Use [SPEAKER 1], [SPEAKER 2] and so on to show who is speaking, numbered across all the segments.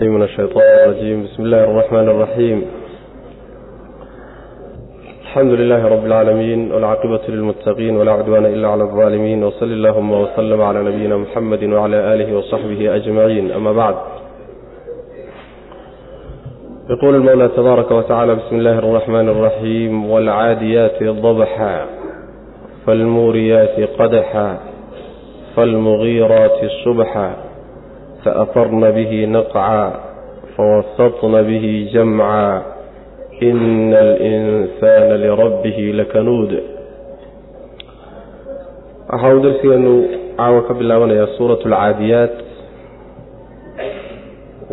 [SPEAKER 1] من الشيطان الرجيم بسم الله الرحمن الرحيم الحمد لله رب العالمين والعاقبة للمتقين ولا عدوان إلا على الظالمين وصل اللهم وسلم على نبينا محمد وعلى آله وصحبه أجمعين أما بعد يقول المولى تبارك وتعالى بسم الله الرحمن الرحيم والعاديات ضبحا فالموريات قدحا فالمغيرات صبحا فأثرن به نقعا فوسطن به جمعا إن الإنسان لربه لكنود waxaa uu darsigeenu caawa ka bilaabanayaa suuratu alcaadiyaat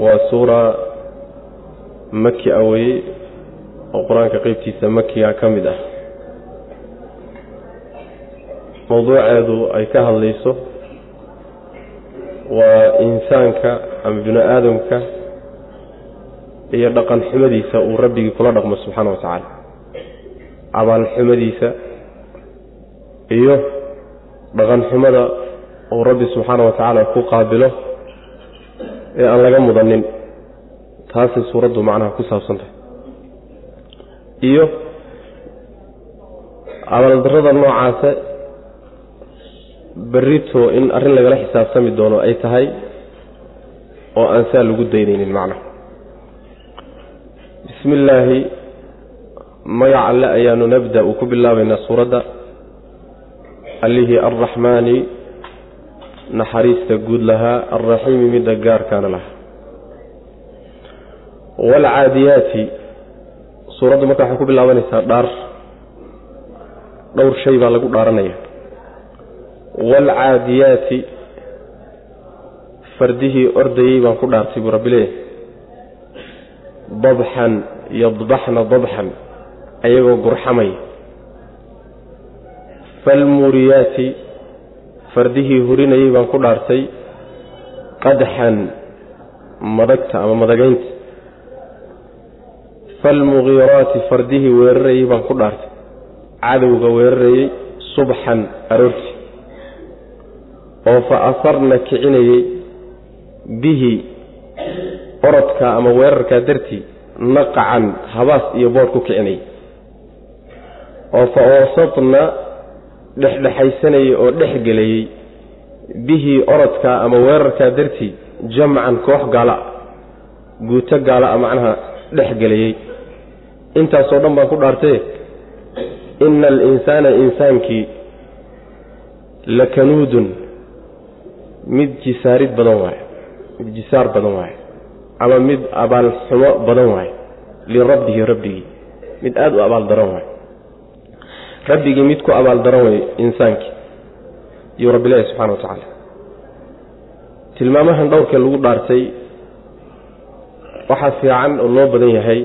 [SPEAKER 1] waa suura maki a weye oo qur-aanka qeybtiisa makiga ka mid ah mowduuceedu ay ka hadlayso waa insaanka ama bini aadamka iyo dhaqan xumadiisa uu rabbigii kula dhaqmo subxaana wa tacaala. Abaalxumadiisa iyo dhaqan xumada uu rabbi subxaana wa tacaala ku qaabilo ee aan laga mudanin taasay suuraddu macnaha ku saabsantahay. Iyo abaaldarrada noocaasa berrito in arrin lagala xisaabtami doono ay tahay oo aan saa lagu daynaynin macnaha bismi illaahi magac alle ayaanu nabda uu ku bilaabaynaa suuradda. Allihii alraxmaani naxariista guud lahaa alraxiimi midda gaarkaana lahaa. Waalcaadiyaati suuraddu marka waxay ku bilaabanaysaa dhaar. Dhowr shay baa lagu dhaaranaya waalcaadiyaati fardihii ordayey baan ku dhaartay buu rabbi leeyahay dabxan yadbaxna dabxan ayagoo gurxamaya faalmuuriyaati fardihii hurinayey baan ku dhaartay qadxan madagta ama madagaynta faalmugiiraati fardihii weerarayey baan ku dhaartay cadowga weerarayey subxan aroortii oo fa asarna kicinayey bihi orodka ama weerarkaa dartii naqacan habaas iyo boodh ku kicinayay oo fa oosadna dhexdhexaysanayey oo dhex gelayey bihi orodkaa ama weerarkaa dartii jamcan koox gaala guuto gaala macnaha dhex gelayey intaasoo dhan baan ku dhaartee ina alinsaana insaankii lakanuudun mid jisaarid badan waaye mid jisaar badan waaye ama mid abaalxumo badan waaye lirabbihi rabbigii mid aada u abaal daran waaye. Rabbigii mid ku abaal daran waye insaankii iyuu rabbi leeyahy subxana wa tacaala. Tilmaamahan dhowrkee lagu dhaartay waxaa fiican oo loo badan yahay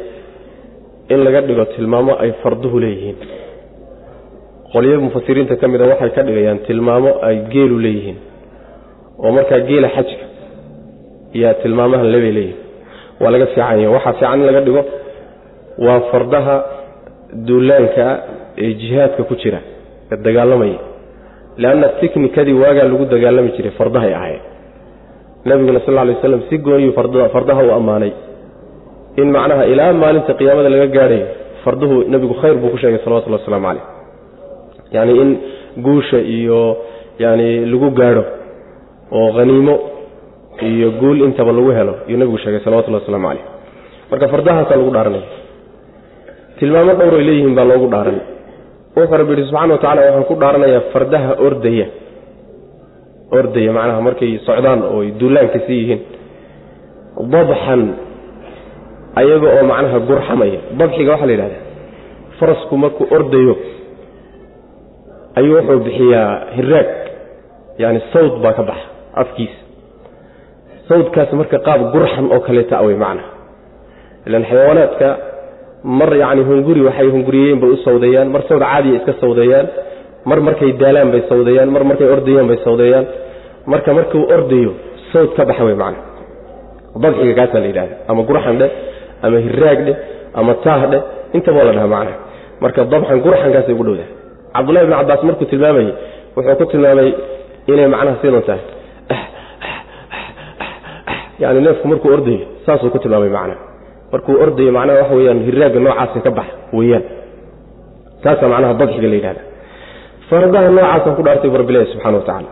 [SPEAKER 1] in laga dhigo tilmaamo ay farduhu leeyihiin. Qolyo mufasiriinta ka mida waxay ka dhigayaan tilmaamo ay geelu leeyihiin oo markaa geela xajka yaa tilmaamahan lebay leeyihiin waa laga fiican yahay. Waxaa fiican in laga dhigo waa fardaha duulaankaa ee jihaadka ku jira ee dagaalamaya. Leanna tiknikadii waagaa lagu dagaalami jiray fardahay ahayd nabiguna sal lla lay waslam si gooniyuu fardaha u ammaanay. In macnaha ilaa maalinta qiyaamada laga gaadhayo farduhu nebigu khayr buu ku sheegay salawatullhi wasalaamu caleyh yacni in guusha iyo yani lagu gaadho oo haniimo iyo guul intaba lagu helo iyuu nebigu sheegay salawatullhi waslamu caleyh marka fardahaasaa lagu dhaaranaya tilmaamo dhowr ay leeyihiin baa loogu dhaaran wuxuu rabbi yihi subxana wa tacala waxaan ku dhaaranayaa fardaha ordaya. Ordaya macnaha markay socdaan oo duulaanka sii yihiin. Dabxan ayaga oo macnaha gurxamaya. Dabxiga waxaa la yidhahdaa farasku markuu ordayo ayuu wuxuu bixiyaa hiraag yani sawd baa ka baxa afkiisa sawdkaas marka qaab gurxan oo kaleeta awey macnaha ilan xayawaanaadka mar yacni hunguri waxay hunguriyeen bay u sawdeeyaan mar sawd caadiya iska sawdeeyaan mar markay daalaan bay sawdeeyaan mar markay ordayaan bay sawdeeyaan marka markuu ordayo sawd ka baxa wey macnaha dabxiga kaasaa la yidhahda ama gurxan dheh ama hiraag dheh ama taah dheh intaba la dhaha macnaha marka dabxan gurxankaasay ugu dhowdahay cabdullahi ibn cabbaas markuu tilmaamayey wuxuu ku tilmaamay inay macnaha sidan tahay yani neefku markuu ordayo saasuu ku tilmaamay macnaha markuu ordayo macnaha waxa weyaan hiraaga noocaasa ka bax weyaan taasaa macnaha dadxiga la yidhahda fardaha noocaasaan ku dhaartay bu rabbilahi subxana wa tacaala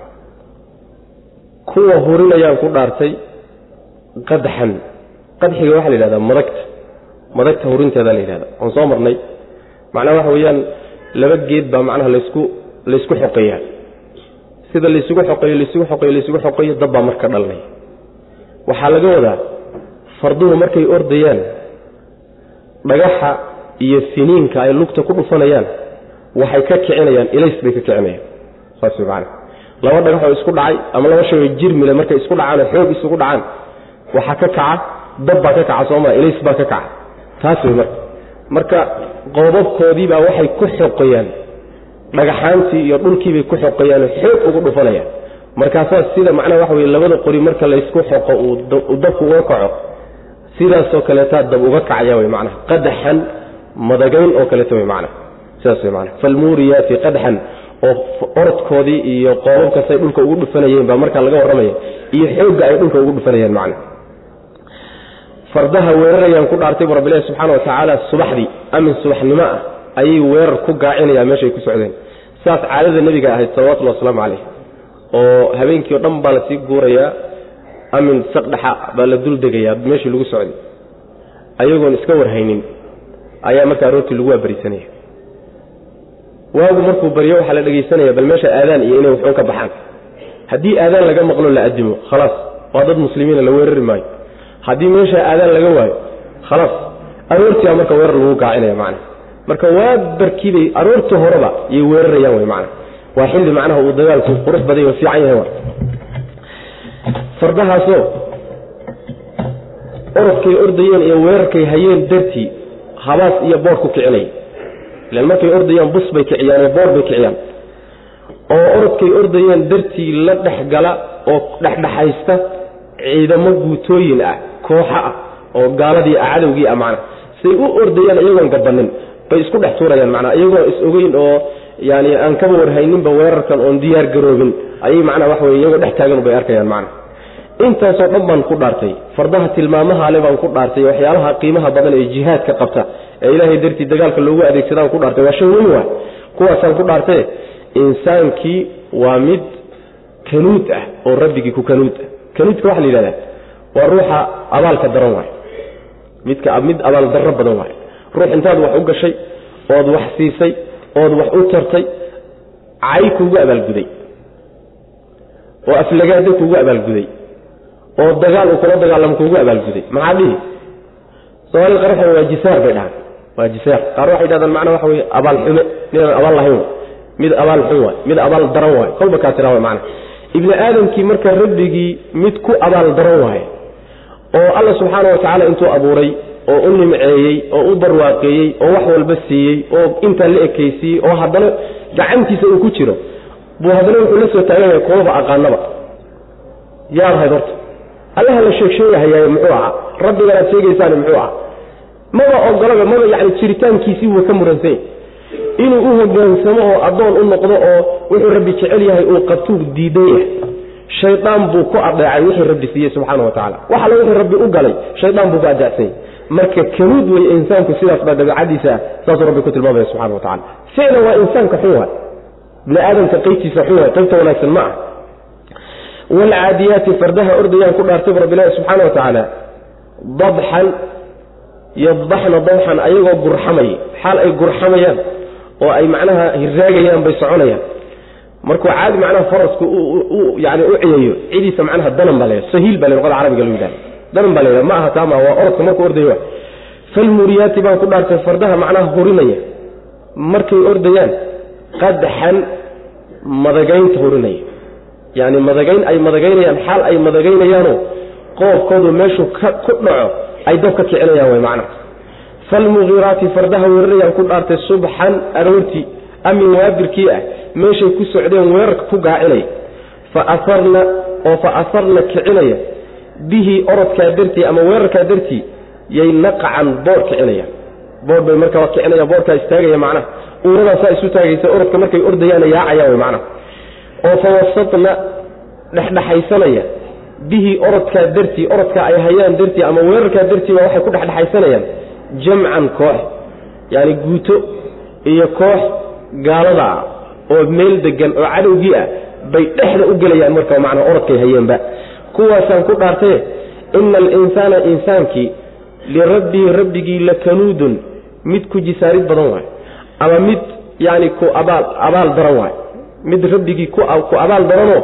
[SPEAKER 1] kuwa hurinayaan ku dhaartay qadxan. Qadxiga waxaa la yidhahdaa madagta. Madagta hurinteedaa la yidhahda oon soo marnay. Macnaha waxa weeyaan laba geed baa macnaha laysku laysku xoqeeyaa. Sida laysugu xoqeeyo laysugu xoqeeyo laysugu xoqeeyo dab baa marka dhalanaya waxaa laga wadaa farduhu markay ordayaan dhagaxa iyo siniinka ay lugta ku dhufanayaan waxay ka kicinayaan ilays bay ka kicinayaan. Saas macana laba dhagax oo isku dhacay ama laba shay oo jirmile markay isku dhacaan oo xoog isugu dhacaan waxaa ka kaca dab baa ka kaca sooma ilays baa ka kaca. Taas way marka. Marka qoobabkoodiibaa waxay ku xoqayaan dhagaxaantii iyo dhulkiibay ku xoqayaan oo xoog ugu dhufanayaan markaasaa sida macnaha waxa weye labada qori marka laysku xoqo uu dabku uga kaco sidaasoo kaleetaa dab uga kacaya wey macnaha. Qadaxan madagayn oo kaleeta wey macnaha. Sidaas wey macnaha. Falmuuriyaati qadxan oo orodkoodii iyo qoobabkasay dhulka ugu dhufanayeen baa markaa laga warramaya iyo xoogga ay dhulka ugu dhufanayeen macnaha. Fardaha weerarayaan ku dhaartay bu rabbilahi subxaana wa tacaala subaxdii amin subaxnimo ah ayay weerar ku gaacinayaan meeshay ku socdeen. Saas caadada nebiga ahayd salawatullhi wasalaamu calayh oo habeenkii dhan baa la sii guurayaa amin saqdhexa baa la dul degayaa meeshii lagu socday. Ayagoon iska warhaynin ayaa markaa aroortii lagu waabarisanaya waagu markuu baryo waxaa la dhegaysanaya bal meesha aadaan iyo inay waxuun ka baxaan. Haddii aadaan laga maqlo la adimo khalaas. Waa dad muslimiina la weerari maayo. Haddii meesha aadaan laga waayo khalaas. Aroortiibaa marka weerar lagu gaacinaya macna. Marka waa barkiibay aroortii horeba yay weerarayaan wey macna waa xilli macnaha uu dagaalku qurux baday oo fiican yahay fardahaasoo orodkay ordayeen iyo weerarkay hayeen dartii habaas iyo boor ku kicinaya ilan markay ordayaan bus bay kiciyaan oo boor bay kiciyaan. Oo orodkay ordayeen dartii la dhexgala oo dhexdhexaysta ciidamo guutooyin ah kooxa ah oo gaaladii ah cadowgii ah macnaha. Say u ordayaan iyagoon gabanin bay isku dhex tuurayaan macnaha. Iyagoon is ogeyn oo yani aan kaba warhayninba weerarkan oon diyaar garoobin ayay macnaha waxa weye iyagoo dhex taagan bay arkayaan macnaha intaasoo dhan baan ku dhaartay. Fardaha tilmaamahaale baan ku dhaartay waxyaalaha qiimaha badan ee jihaadka qabta ee ilaahay dartii dagaalka loogu adeegsadaan ku dhaartay waa shay weyn waay kuwaasaan ku dhaartaye insaankii waa mid kanuud ah oo rabbigii ku kanuud ah. Kanuudka waxa la yidhahdaa waa ruuxa abaalka daran waay. Midka mid abaal darro badan waay. Ruux intaad wax u gashay ood wax siisay ood wax u tartay cay kuugu abaalguday. oo aflagaada kuugu abaalguday. oo dagaal uu kula dagaalamo kuugu abaalguday. Maxaa dhihi? Soomaalida qarxa waa jisaar bay dhahaan. Waa jisaar. Qaar waxay dhahdaan macnaa waxa weye abaal xume midaan abaal lahayn waay. Mid abaal xun waay. Mid abaal daran waay. Kolba kaa tiraa way macnaa ibni aadamkii marka rabbigii mid ku abaal daran waaye oo alla subxaana wa tacaala intuu abuuray oo u nimceeyey oo u barwaaqeeyey oo wax walba siiyey oo intaa la ekaysiiyey oo haddana gacantiisa uu ku jiro. Buu haddana wuxuu la soo taagan yahay kumaba aqaanaba. Yaad ahayd horta. Allaha la sheeg sheegahayaaye muxuu ahaa. Rabbiganaad sheegaysaani muxuu ahaa. Maba ogolaba maba yani jiritaankiisii wuu ka muransanya inuu u hogaansamo oo addoon u noqdo oo wuxuu rabbi jecel yahay uu qabtuu diidan yahay shaydaan buu ku adeecay wixii rabbi siiyey subxaana wa tacala wax alle wuxuu rabbi u galay shaydaan buu ku adeecsan yahy marka kanuud wey insaanku sidaas baa dabeicadiisa ah saasuu rabbi ku tilmaamaya subxana wa tacala ficlan waa insaanka xun waay bini aadamka qaybtiisa xun waay qaybta wanaagsan ma ah waalcaadiyaati fardaha ordayaan ku dhaartay rabbilahi subxaana wa tacaala. Dabxan yadbaxna dabxan ayagoo gurxamaya xaal ay gurxamayaan oo ay macnaha hiraagayaan bay soconayaan markuu caadi macnaha farasku yani u ciyayo cidiisa macnaha danan baa laydha sahiil baa la luqada carabiga lagu yidhahda danan baa laydhaha ma aha taama waa orodka markuu ordayo falmuriyaati baan ku dhaartay fardaha macnaha hurinaya. Markay ordayaan qadxan madagaynta hurinaya. Yani madagayn ay madagaynayaan xaal ay madagaynayaanoo qoobkoodu meeshuu ku dhaco ay dab ka kicinayaan way macnaha falmughiraati fardaha weerarayaan ku dhaartay subxan aroortii amin waabirkii ah meeshay ku socdeen weerarka ku gaacinaya fa asarna oo fa asarna kicinaya. Bihi orodkaa dartii ama weerarkaa dartii yay naqacan boor kicinayaan boor bay markaa kicinaya boorkaa istaagaya macnaha. Uuradaasaa isu taagaysa orodka markay ordayaana yaacayaan way macnaha. Oo fa wasadna dhexdhexaysanaya. Bihi orodkaa dartii orodkaa ay hayaan dartii ama weerarkaa dartiiba waxay ku dhexdhexaysanayaan jamcan koox. Yacani guuto iyo koox gaalada oo meel degan oo cadowgii ah bay dhexda u gelayaan marka macnaa orodkay hayeenba. Kuwaasaan ku dhaartaye ina alinsaana insaankii lirabbihi rabbigii lakanuudun mid ku jisaarid badan waayo ama mid yani ku abaal daran waayo mid rabbigii ku abaal daranoo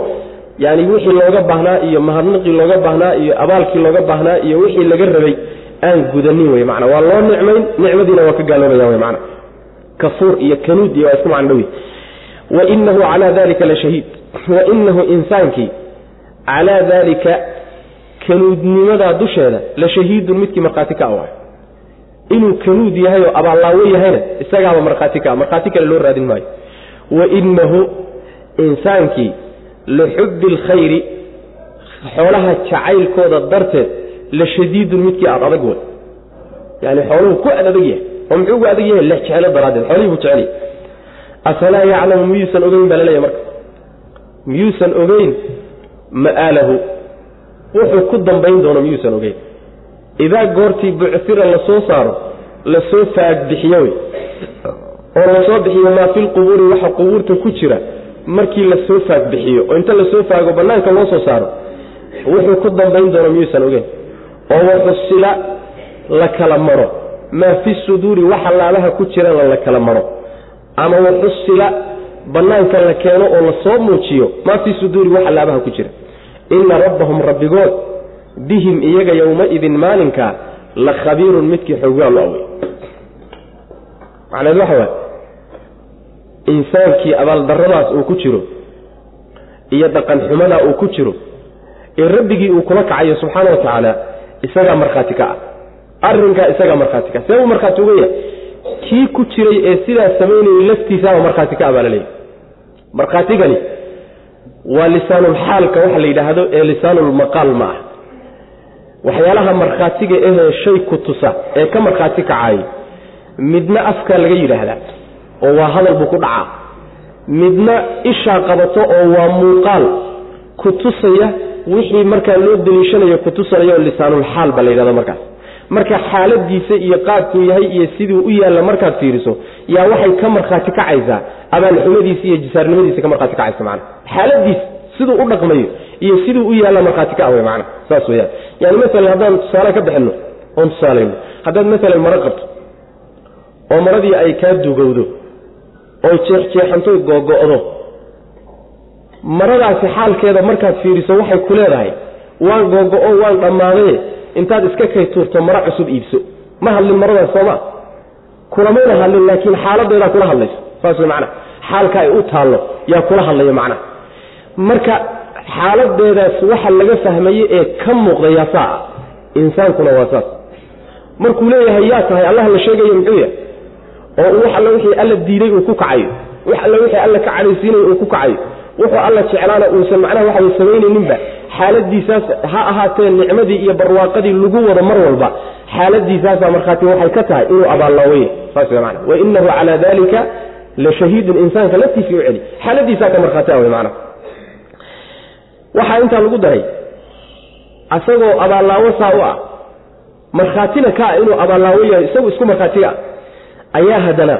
[SPEAKER 1] yani wixii looga baahnaa iyo mahadnaqii looga baahnaa iyo abaalkii looga baahnaa iyo wixii laga rabay aan gudanin wey mana waa loo nicmayn nicmadiina waa ka gaaloobaya w mana kafuur iyo kanuud waa isku macno dhowi wainahu calaa dalika la shahiid. Wainahu insaankii calaa daalika kanuudnimadaa dusheeda la shahiidun midkii markhaati ka awaay inuu kanuud yahay oo abaallaawo yahayna isagaaba markhaati ka markhaati kale loo raadin maayo. Wainahu insaankii lixubbi alkhayri xoolaha jacaylkooda darteed la shadiidun midkii aad adag wey yani xooluhu ku ad adag yahay oo muxuu ugu adag yahay lex jecelo daraaddeed xoolihii buu jecel afalaa yaclamu miyuusan ogeyn baa laleeyahy marka. Miyuusan ogeyn ma'aalahu. Wuxuu ku dambayn doono miyuusan ogeyn. Idaa goortii bucira la soo saaro la soo faagbixiyo wey. Oo la soo bixiyo maa fi lqubuuri waxa qubuurta ku jira markii la soo faagbixiyo oo inta la soo faago bannaanka loo soo saaro wuxuu ku dambayn doono miyuusan ogeyn. Oo waxusila la kala maro maa fi suduuri waxa laabaha ku jirana la kala maro. Ama waxusila bannaanka la keeno oo la soo muujiyo maa fii suduuri waxa laabaha ku jira. Ina rabbahum rabbigood bihim iyaga yowmaidin maalinkaa la khabiirun midkii xogaalu awey macneed waxa waay insaankii abaaldarradaas uu ku jiro iyo dhaqan xumadaa uu ku jiro ee rabbigii uu kula kacayo subxaana wa tacaala isagaa markhaati ka ah arrinkaa isagaa markhaati ka see uu markhaati uga yahay kii ku jiray ee sidaas samaynayay laftiisaaba markhaati ka baa la leeyahy markhaatigani waa lisaanulxaalka waxa la yidhaahdo ee lisaanulmaqaal ma ah. Waxyaalaha markhaatiga ahee shay ku tusa ee ka markhaati kacaay midna afkaa laga yidhaahdaa oo waa hadal buu ku dhacaa. Midna ishaa qabato oo waa muuqaal ku tusaya wixii markaa loo daliishanayo ku tusanayo lisaanulxaal baa la yidhahda markaas marka xaaladiisa iyo qaabkuu yahay iyo siduu u yaalla markaad fiiriso yaa waxay ka markhaati kacaysaa. Abaalxumadiisa iyo jisaarnimadiisa ka markhaati kacaysa macana xaaladiis siduu u dhaqmayo iyo siduu u yaalla markhaati ka awey macana saas weyaan yani masalan haddaan tusaale ka bixinno oon tusaalayno haddaad masalan maro qabto oo maradii ay kaa dugowdo oy jeexjeexantoy googo'do maradaasi xaalkeeda markaad fiiriso waxay ku leedahay waan googo-o waan dhammaadaye intaad iska kay tuurto maro cusub iibso. Ma hadlin maradaas sooma. Kulamayna hadlin laakiin xaaladeedaa kula hadlayso. Saas macana xaalka ay u taallo yaa kula hadlaya macnaha marka xaaladeedaas waxa laga fahmaye ee ka muuqda yaa saa insaankuna waa saas markuu leeyahay yaa tahay allah la sheegayo muxuu yahay oo wax alla wixii alla diiday uu ku kacayo wax alla wixii alla ka cadhaysiinayo uu ku kacayo wuxuu alla jeclaana uusan macnaha waxay samaynaninba xaaladiisaas ha ahaatee nicmadii iyo barwaaqadii lagu wado mar walba xaaladiisaasaa markhaati waxay ka tahay inuu abaallaawaye saas w mana wainahu calaa dalika la shahiidun insaanka laftiisii u celi. Xaaladiisaa ka markhaati wey macnaha. Waxaa intaa lagu daray asagoo abaallaawo saa u ah markhaatina ka ah inuu abaallaawo yahay isagu isku markhaatiga ah ayaa haddana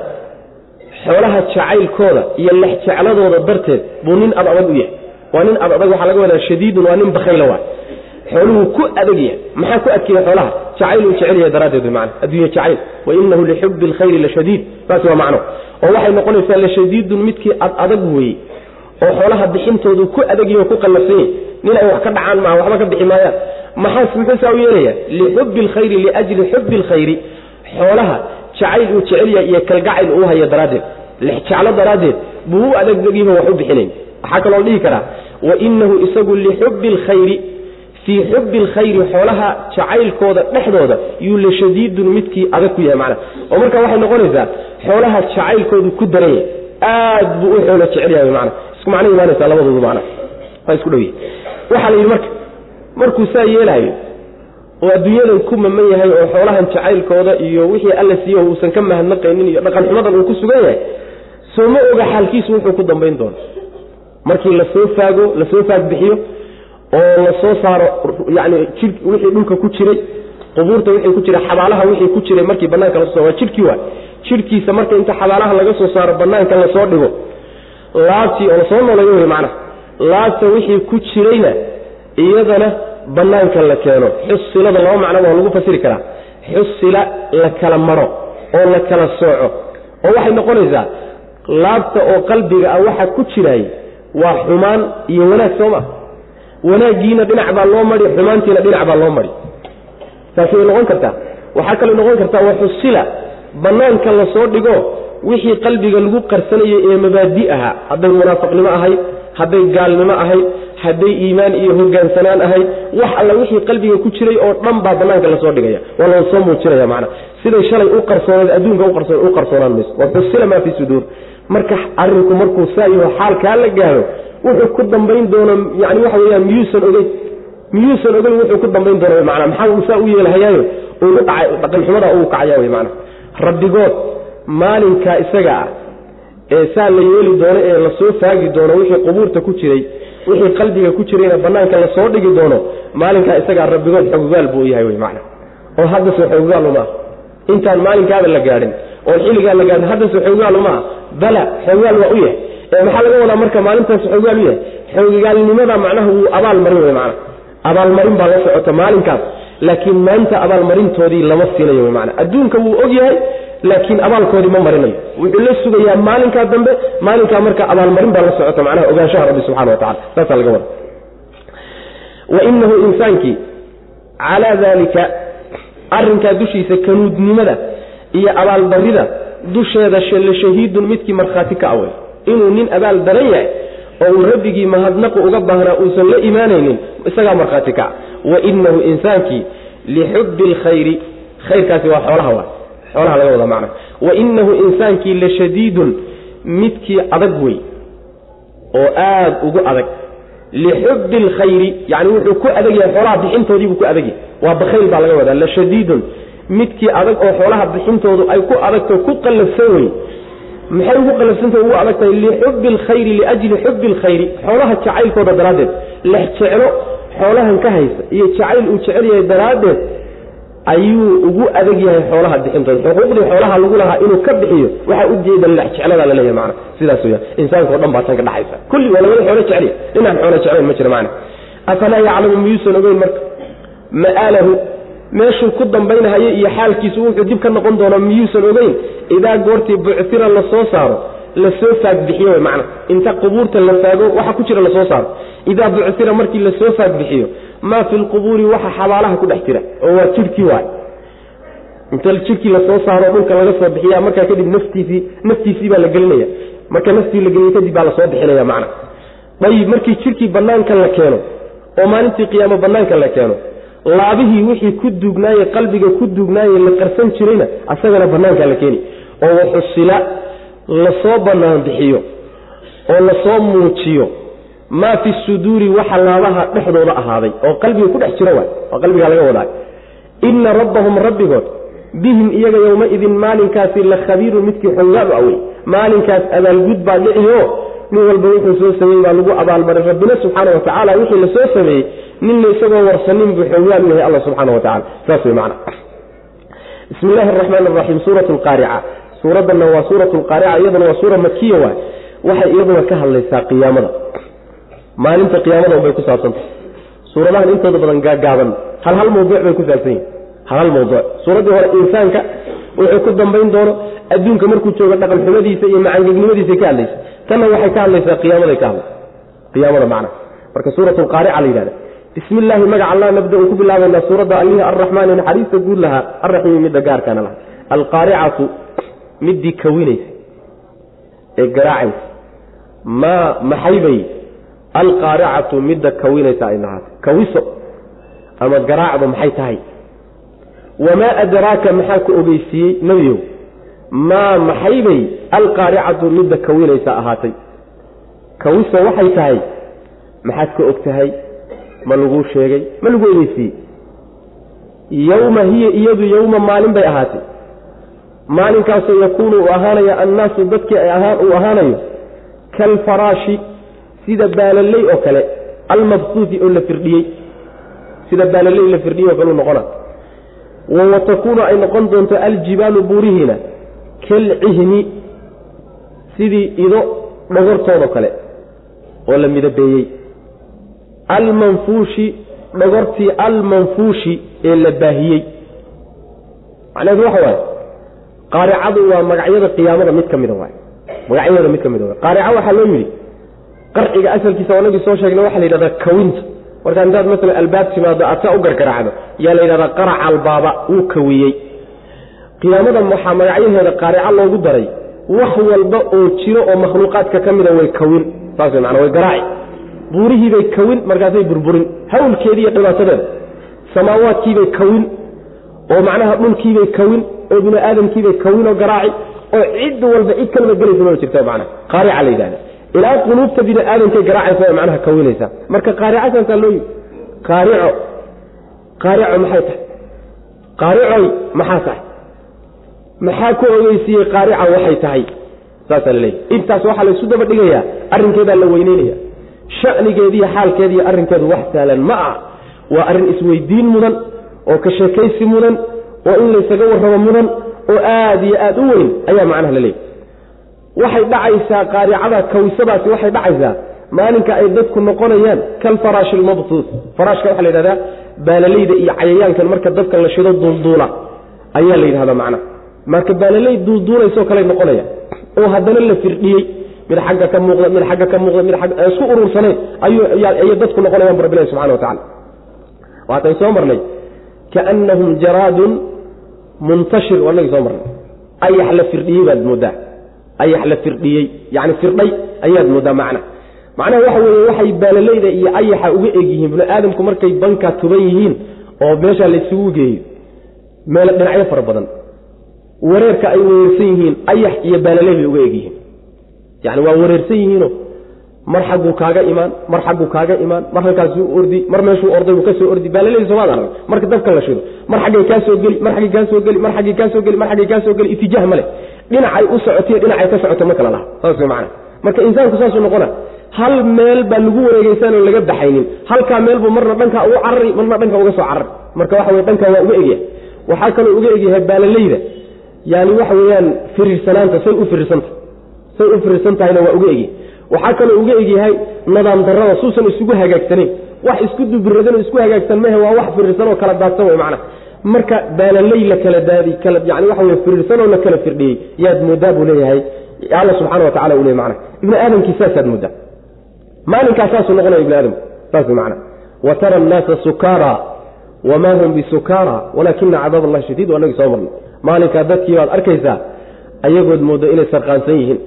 [SPEAKER 1] xoolaha jacaylkooda iyo lex jecladooda darteed buu nin ad u yahay waa nin ad adag waxaa laga wadaa shadiidun waa nin bakhayla waay xooluhu ku adag yahay maxaa ku adkeeya xoolaha? Jacayl uu jecel yahay daraaddeed wey macana adduunye jacayl. Wa inahu lixubbi alkhayri la shadiid. Saasi waa macno. Oo waxay noqonaysaa la shadiidun midkii ad adag weeye oo xoolaha bixintoodu ku adag yahay oo ku qallafsan yahay. Nin ay wax ka dhacaan maaha waxba ka bixi maayaan. Maxaas muxuu saa u yeelaya? Lixubbi alkhayri liajli xubbi alkhayri xoolaha jacayl uu jecel yahay iyo kalgacayl uu haya daraaddeed. Jeclo daraaddeed buu u adagdegyaho wax u bixinayn waxaa kaloo dhihi karaa wa inahu isagu lixubbi alkhayri fii xubbi alkhayri xoolaha jacaylkooda dhexdooda yuu la shadiidun midkii adag ku yahay. Macnaha oo marka waxay noqonaysaa xoolaha jacaylkoodu ku daran yahay aad buu u xoolo jecel yahay macna isku macno imaanaysaa labadoodu macna waa isku dhow waxaa la yidhi marka markuu saa yeelaayo oo adduunyadan ku maman yahay oo xoolahan jacaylkooda iyo wixii alla siiyo uusan ka mahadnaqaynin iyo dhaqan uu ku sugan yahay sooma oga xaalkiisu wuxuu ku dambayn doono markii la soo faago la soo faagbixiyo oo la soo saaro yani jir wixii dhulka ku jiray qubuurta wixii ku jiray xabaalaha wixii ku jiray markii banaanka la soo waa jidhkii waay jidhkiisa marka inta xabaalaha laga soo saaro banaanka la soo dhigo laabtii oo la soo nooleeyo wey macnaha laabta wixii ku jirayna iyadana banaanka la keeno. Xusilada laba macnoba waa lagu fasiri karaa. Xusila la kala maro oo la kala sooco oo waxay noqonaysaa laabta oo qalbiga ah waxa ku jiraay waa xumaan iyo wanaag soo ma. Wanaaggiina dhinac baa loo mari xumaantiina dhinac baa loo mari. Taasi way noqon kartaa. Waxaa kaloo noqon kartaa waa xusila. Banaanka la soo dhigo wixii qalbiga lagu qarsanayay ee mabaadi ahaa hadday munaafiqnimo ahayd hadday gaalnimo ahayd hadday iimaan iyo hogaansanaan ahayd wax alla wixii qalbiga ku jiray oo dhan baa banaanka la soo dhigaya. Waa la soo muujinaya macna. Siday shalay u qarsooneed adduunka u qarsoonaan mayso. Waa xusila maa fi suduur marka arinku markuu saa yaho xaalkaa la gaaro wuxuu ku dambayn doono yani waxa weyaan miyuusan ogeyn miyuusan ogeyn wuxuu ku dambayn doono mana maxaa uu saa u yeelahayaayo? Ugu dhacay dhaqanxumada uu kacaya wey macna rabbigood maalinkaa isaga ah ee saa la yeeli doono ee la soo faagi doono wixii qubuurta ku jiray wixii qalbiga ku jirayna banaanka la soo dhigi doono maalinkaa isagaa rabbigood xogogaal buu yahay wey macna oo haddase xogogaal uma ah intaan maalinkaada la gaadhin oo xilligaa la gaadhin haddase xogogaal uma ah bala xogogaal waa u yahay. Maxaa laga wadaa marka maalintaas xogogaal u yahay? Xogogaalnimada macnaha wuu abaalmarin wey macna. Abaalmarin baa la socota maalinkaas. Laakiin maanta abaalmarintoodii lama siinayo wey macna. Adduunka wuu og laakiin abaalkoodii ma marinayo. Wuxuu la sugayaa maalinkaa dambe maalinkaa marka abaalmarin baa la socota macnaha ogaanshaha rabbi subxana wa tacala saasaa laga wada wa inahu insaankii calaa daalika arrinkaa dushiisa kanuudnimada iyo abaaldarida dusheeda shahiidun midkii markhaati ka awey inuu nin abaal daran yahay oo uu rabbigii mahadnaqu uga baahnaa uusan la imaanaynin isagaa markhaati kaca wa inahu insaankii lixubbi alkhayri khayrkaasi waa xoolaha xoolaha laga wada macna wa inahu insaankii la shadiidun midkii adag wey oo aad ugu adag. Lixubbi alkhayri yani wuxuu ku adag yahay xoolaha bixintoodiibuu ku adag yahay waa bakhayl baa laga wadaa. La shadiidun midkii adag oo xoolaha bixintoodu ay ku adagto ku qallafsan wey maxay ugu qalafsanta ugu adag tahay alkhayri liajli xubbi alkhayri xoolaha jacaylkooda daraaddeed lex jeclo xoolahan ka haysa iyo jacayl uu jecel yahay daraaddeed ayuu ugu adag yahay xoolaha bixintooda. Xuquuqdii xoolaha lagu lahaa inuu ka bixiyo waxaa ujeeda lex jecladaa la leeyahay macna. Sidaas weya insaanka o dhan baa tan ka dhaxaysa. Kulli waa labada xoolo jeceliya inaan xoolo jeclayn ma jira macna. Afalaa yaclamu miyuusan ogeyn marka? Ma'aalahu meeshuu ku dambaynahayo iyo xaalkiisu wuxuu dib ka noqon doonaa miyuusan ogeyn idaa goortii buctira la soo saaro la soo faagbixiyo w macna. Inta qubuurta la faago waxa ku jira la soo saaro. Idaa buctira markii la soo faagbixiyo maa fi lqubuuri waxa xabaalaha ku dhex jira oo waa jidhkii waay. Inta jidhkii la soo saaro dhulka laga soo bixiya markaa kadib naftiisii naftiisii baa la gelinaya. Marka naftii la geliya kadib baa la soo bixinaya macna. Ayib markii jidhkii banaanka la keeno oo maalintii qiyaamo banaanka la keeno laabihii wixii ku duugnaaye qalbiga ku duugnaaye la qarsan jirayna asagana banaanka la keeni. Oo waxusila la soo banaan bixiyo oo la soo muujiyo maa fi suduuri waxa laabaha dhexdooda ahaaday oo qalbiga ku dhex jira waay oo qalbiga laga wadaay ina rabbahum rabbigood bihim iyaga yowmaidin maalinkaasi la khabiirun midkii xoggaal u awey maalinkaas abaalgud baa dhiciyo nin walba wuxuu soo sameeyey baa lagu abaalmaray rabbina subxaana wa tacaala wixii la sameeyey ninna isagoo warsanin buu xoggaal u yahay alla subxaana wa tacala saas wey macna. Bismi illaahi araxmaan araxiim suurat lqaarica suuraddanna waa suurat lqaarica iyaduna waa suura makiya waay waxay iyaduna ka hadlaysaa qiyaamada. Maalinta qiyaamada unbay ku saabsantah suuradahan intooda badan gaagaaban hal mawduuc bay ku saabsan yihiin hal mawduuc suuraddii hore insaanka wuxuu ku dambayn doono adduunka markuu joogo dhaqan xumadiisa iyo macangegnimadiisa ka hadlaysa. Tanna waxay ka hadlaysaa qiyaamaday ka hadlaysa qiyaamada macna. Marka suurat lqaarica la yidhahda bismi illaahi magaca allah nabda uu ku bilaabaynaa suuradda allihii arraxmaani naxariista guud lahaa. Arraxiimi midda gaarkaana lahaa alqaaricatu middii kawinaysa ee garaacaysa. Maa maxaybay alqaaricatu midda kawinaysa ay lahaatay kawiso ama garaacdu maxay tahay? Wamaa adraaka maxaa ku ogeysiiyey nebiyow maa maxaybay alqaaricatu midda kawinaysa ahaatay. Kawiso waxay tahay? Maxaad ka og tahay ma laguu sheegay ma lagu ogeysiiyey yowma hiya iyadu yowma maalin bay ahaatay. Maalinkaasoo yakuunu uu ahaanaya annaasu dadkii uu ahaanayo kalfaraashi sida baalaley oo kale almabsuuti oo la firdhiyey. Sida baalaley la firdhiyey oo kalu noqona wa takuunu ay noqon doonto aljibaalu buurihiina kalcihni sidii ido dhogortoodao kale oo la midabeeyey almanfuushi dhogortii almanfuushi ee la baahiyey. Macnaheedu waxa waaye qaaricadu waa magacyada qiyaamada mid ka mida waay. Magacyadeeda mid ka mida waay. Qaarica waxaa loo yidhi qarciga asalkiisa wanagii soo sheegnay waxaa la yidhahdaa kawinta. Markaa intaad masalan albaab timaado ataa u gargaraacdo yaa la yidhahdaa qaraca albaaba wuu kawiyey. Qiyaamada waxaa magacyaheeda qaarica loogu daray wax walba oo jiro oo makhluuqaadka ka mida way kawin. Saas way maanaa way garaaci buurihiibay kawin markaasay burburin. Hawlkeedii iyo dhibaatadeeda samaawaadkiibay kawin oo macnaha dhulkiibay kawin oo bini aadamkiibay kawin oo garaaci oo cid walba cid kalaba gelaysa ma jirta macnaha. Qaarica la yidhahda ilaa quluubta bini aadamkay garaacaysa macnaha kawinaysa marka qaarica loo yidhi qaarico qaarico maxay tahay? Qaaricoy maxaa tahay? Maxaa ku ogeysiiyey qaarica waxay tahay? Saasaa la leeyahy intaas waxaa la isu daba dhigayaa. Arrinkeedaa la weyneynaya shanigeediiyo xaalkeediiyo arrinkeedu wax sahlan ma ah. Waa arrin isweydiin mudan oo ka sheekaysi mudan oo in laysaga warrabo mudan oo aad iyo aad u weyn ayaa macnaha la leeyahy waxay dhacaysaa qaaricada kawisadaasi waxay dhacaysaa maalinka ay dadku noqonayaan kalfaraashi ilmabsuus faraashka waxaa la yidhahdaa baalaleyda iyo cayayaankan marka dadka la shido duulduula ayaa la yidhahdaa macnaha. Marka baalaley duulduulaysoo kale noqonaya oo haddana la firdhiyey mid xagga ka muuqda mid xagga ka muuqda mid agga isku urursanayn ayay dadku noqonayaan bu rabbilahi subxana wa tacala soo marnay kaannahum jaraadun muntashir wanagii soo marnay. Ayax la firdhiyey baad mooddaa ayax la firdhiyey yani firdhay ayaad mooddaa macna. Macnaha waxa weeye waxay baalaleyda iyo ayaxa uga eg yihiin bini aadamku markay banka tuban yihiin oo meeshaa laysugu geeyo meel dhinacyo fara badan. Wareerka ay wareersan yihiin ayax iyo baalaley bay uga eg yihiin yani waa wareersan yihiino mar xagguu kaaga imaan mar xagguu kaaga imaan mar halkaasuu ordi mar meeshuu orday buu ka soo ordi baalaleyda somaad arag marka dabka la shido mar xaggay kaa geli mar xaggay kaa geli mar xaggay kaa geli mar xaggay kaa geli itijaah male dhinacay u socotiyo dhinacay ka socoto ma kala laha. Saas macana marka insaanku saasuu noqona hal meel baa lagu wareegeysanoo laga baxaynin. Halkaa meelbuu marna dhankaa ugu carari marna dhanka uga soo carari. Marka waxa wey dhankaa waa uga egyahay waxaa kaloo uga egyahay baalaleyda yani waxa weeyaan firiirsanaanta say u firiirsanta say u firiirsan tahayna waa uga egyahay waxaa kaloo uga egyahay nadaam darrada suusan isugu hagaagsanayn wax isku dubiradanoo isku hagaagsan mahe waa wax firiirsan oo kala daadsan wey macana marka baalaley la kala daadi yani waxa wey firiirsanoo la kala firdhiyey yaad moodaa buu leeyahay. Alla subxana wa tacala uu ley mana ibni aadamkii saasaad moodaa. Maalinkaa saasuu noqonaya ibni aadamku saas mana wa tara annaasa sukaara wamaa hum bisukaara walaakina cadaab allahi shadiid waa nagii soo marnay. Maalinkaa dadkii baad arkaysaa ayagood moodo inay sarqaansan yihiin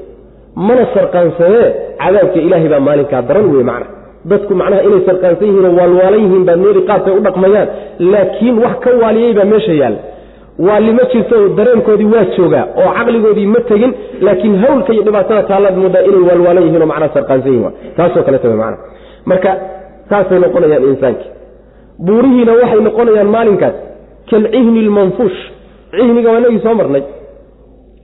[SPEAKER 1] mana sarqaansadee cadaabka ilaahay baa maalinkaa daran wey macna. Dadku macnaha inay sarqaansan yihiinoo waalwaalan yihiin baad moodi qaabkay u dhaqmayaan laakiin wax ka waaliyey baa meesha yaalla waali ma jirto dareenkoodii waa joogaa oo caqligoodii ma tegin laakiin hawlka iyo dhibaatada taalaad moodaa inay waalwaalan yihiin oo macnaha sarqaansan yihiin taasoo kaleeta w mana marka saasay noqonayaan insaanki. Buurihiina waxay noqonayaan maalinkaas kalcihni lmanfuush cihniga waa nagii soo marnay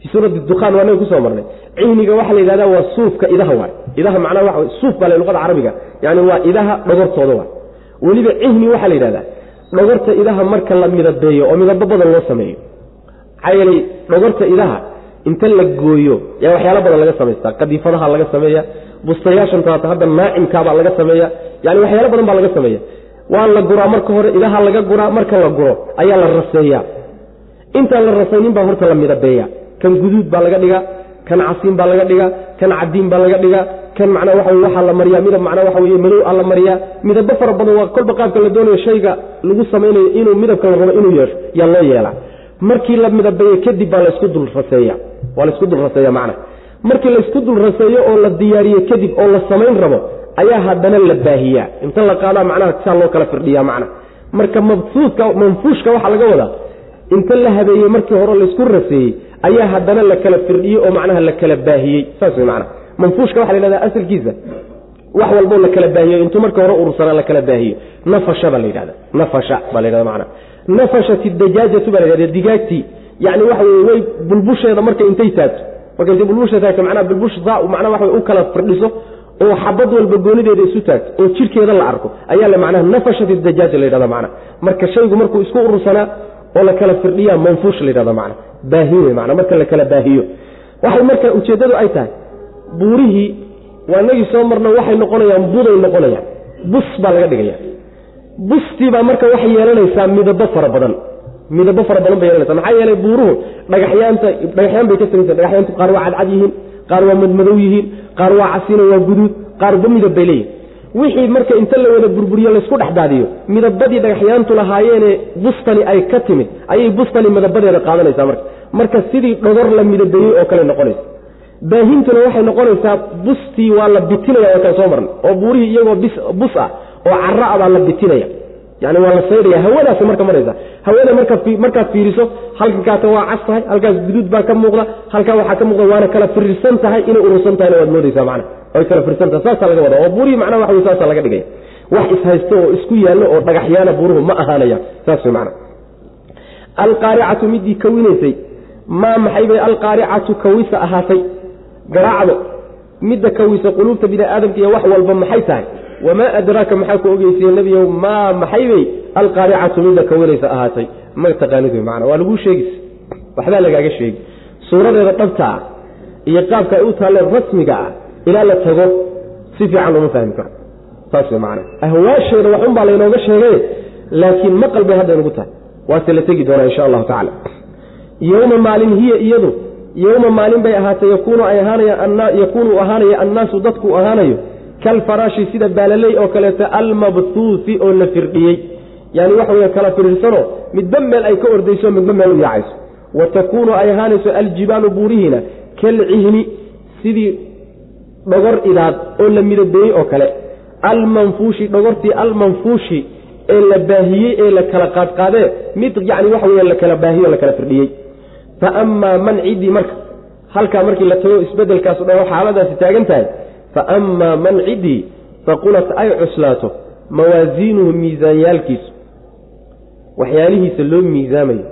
[SPEAKER 1] fii suurati dukaan waa nagi ku soo marnay. Cihniga waxaa la yidhahda waa suufka idaha waay. Idaha macnaha waa suuf baa luqada carabiga. Yani waa idaha dhogortooda waay. Weliba cihni waxaa la yidhahdaa dhogorta idaha marka la midabeeyo oo midabo badan loo sameeyo. Maxaa yeelay dhogorta idaha inta la gooyo yaa waxyaalo badan laga samaystaa qadiifadaha laga sameeya bustayaashan hadda naacimkaabaa laga sameeya yani waxyaalo badan baa laga sameeya waa la guraa marka hore idaha laga guraa marka la guro ayaa la raseeya intaan la rasaynin baa horta la midabeeya kan guduud baa laga dhigaa kan casiin baa laga dhigaa kan cadiin baa laga dhigaa kan macnaa waxa waxaa la mariyaa midab macnaa waxa madow a la mariyaa. Midabo fara badan waa kolba qaabka la doonayo shayga lagu samaynayo inuu midabka la rabo inuu yeesho yaa loo yeelaa. Markii la midabeeyo kadib baa laysku dul raseeya. Waa laysku dul raseeya macna. Markii laysku dul oo la diyaariyo kadib oo la samayn rabo ayaa haddana la baahiyaa. Inta la qaadaa macnaha saa loo kala firdhiyaa macna. Marka mabsuudka manfuushka waxaa laga wadaa. Inta la habeeyey markii hore laysku raseeyey ayaa haddana la kala firdhiyey oo macnaha la kala baahiyey. Saas wey macna. Manfuushka waxa la yhahda asalkiisa. Wax walboo la kala baahiyo intuu marka hore urursanaa la kala baahiyo nafasha baa la yidhahda nafasha baa la yhahda macna. Nafashat dajaajatu baa la yhahda digaagtii yani waxa weye way bulbusheeda marka intay taagto marka intay bulbusheeda taagto macnaha bulbush daa macnaha waxa u kala firdhiso oo xabad walba goonideeda isu taagto oo jidhkeeda la arko. Ayaa le macnaha nafashat idajaaja la yidhahda macna. Marka shaygu markuu isku urursanaa oo la kala firdhiyaa manfuush la yidhahda macna baahin wey marka la kala baahiyo. Waxay marka ujeeddadu ay tahay buurihii waa inagii soo marno waxay noqonayaan buday noqonayaan bus baa laga dhigaya. Bustiibaa marka waxay yeelanaysaa midabo fara badan midabo fara badan bay yeelanaysa maxaa yeelay buuruhu dhagaxyaanta dhagaxyaan bay ka samaysa dhagaxyaantu qaar waa cadcad yihiin qaar waa madmadow yihiin qaar waa casino waa guduud qaarba midab bay leeyihiin wixii marka inta la wada burburiyo laysku dhex daadiyo midabadii dhagaxyaantu lahaayeene bustani ay ka timid ayay bustani midabadeeda qaadanaysaa marka. Marka sidii dhogor la midabeeyey oo kale noqonaysa. Baahintuna waxay noqonaysaa bustii waa la bitinaya waa kala soo marna oo buurihii iyagoo bus ah oo cara a baa la bitinaya. Yani waa la saydhaya hawadaas marka maraysa hawada markaad fiiriso halkankaata waa cas tahay halkaas guduud baa ka muuqda halkaa waxaa ka muuqda waana kala firirsan tahay inay urursan tahayna waad moodaysaa mana ay kala firirsan tahay saasaa alqaaricatu midii kawinaysay maa maxay alqaaricatu kawisa ahaatay? Garaacdo midda kawisa quluubta bini aadamka iyo wax walba maxay tahay? Wamaa adraaka maxaa ku ogeysiye nebiyow maa maxay alqaaricatu midda kawinaysa ahaatay? Ma taqaanid wey macana waa laguu sheegis. Waxbaa lagaaga sheegi. Suuradeeda dhabta ah iyo qaabka ay u taalleen rasmiga ah ilaa la tago si fiican looma fahmi karo. Saas wey macana ahwaasheeda waxun baa laynooga sheegay laakiin maqal bay hadda inugu tahay. Waase la tegi doonaa insha allahu tacaala. Yowma maalin hiya iyadu yowma maalin bay ahaatay yakuunu yakuunu ahaanaya annaasu dadku ahaanayo kalfaraashi sida baalaley oo kaleeto almabhuusi oo la firdhiyey. Yani waxa wey kala firirsanoo midba meel ay ka ordayso midba meel u yaacayso. Wa takuunu ay ahaanayso aljibaalu buurihiina kalcihni sidii dhogor idaad oo la midabeeyey oo kale. Almanfuushi dhogortii almanfuushi ee la baahiyey ee la kala qaadqaadee mid yani waxa wey la kala baahiye o la kala firdhiyey. Fa amaa man ciddii marka halkaa markii la tago isbedelkaasu dha xaaladaasi taagan tahay fa amaa man ciddii faqulat ay cuslaato mawaasiinuhu miisaanyaalkiisu. Waxyaalihiisa loo miisaamayo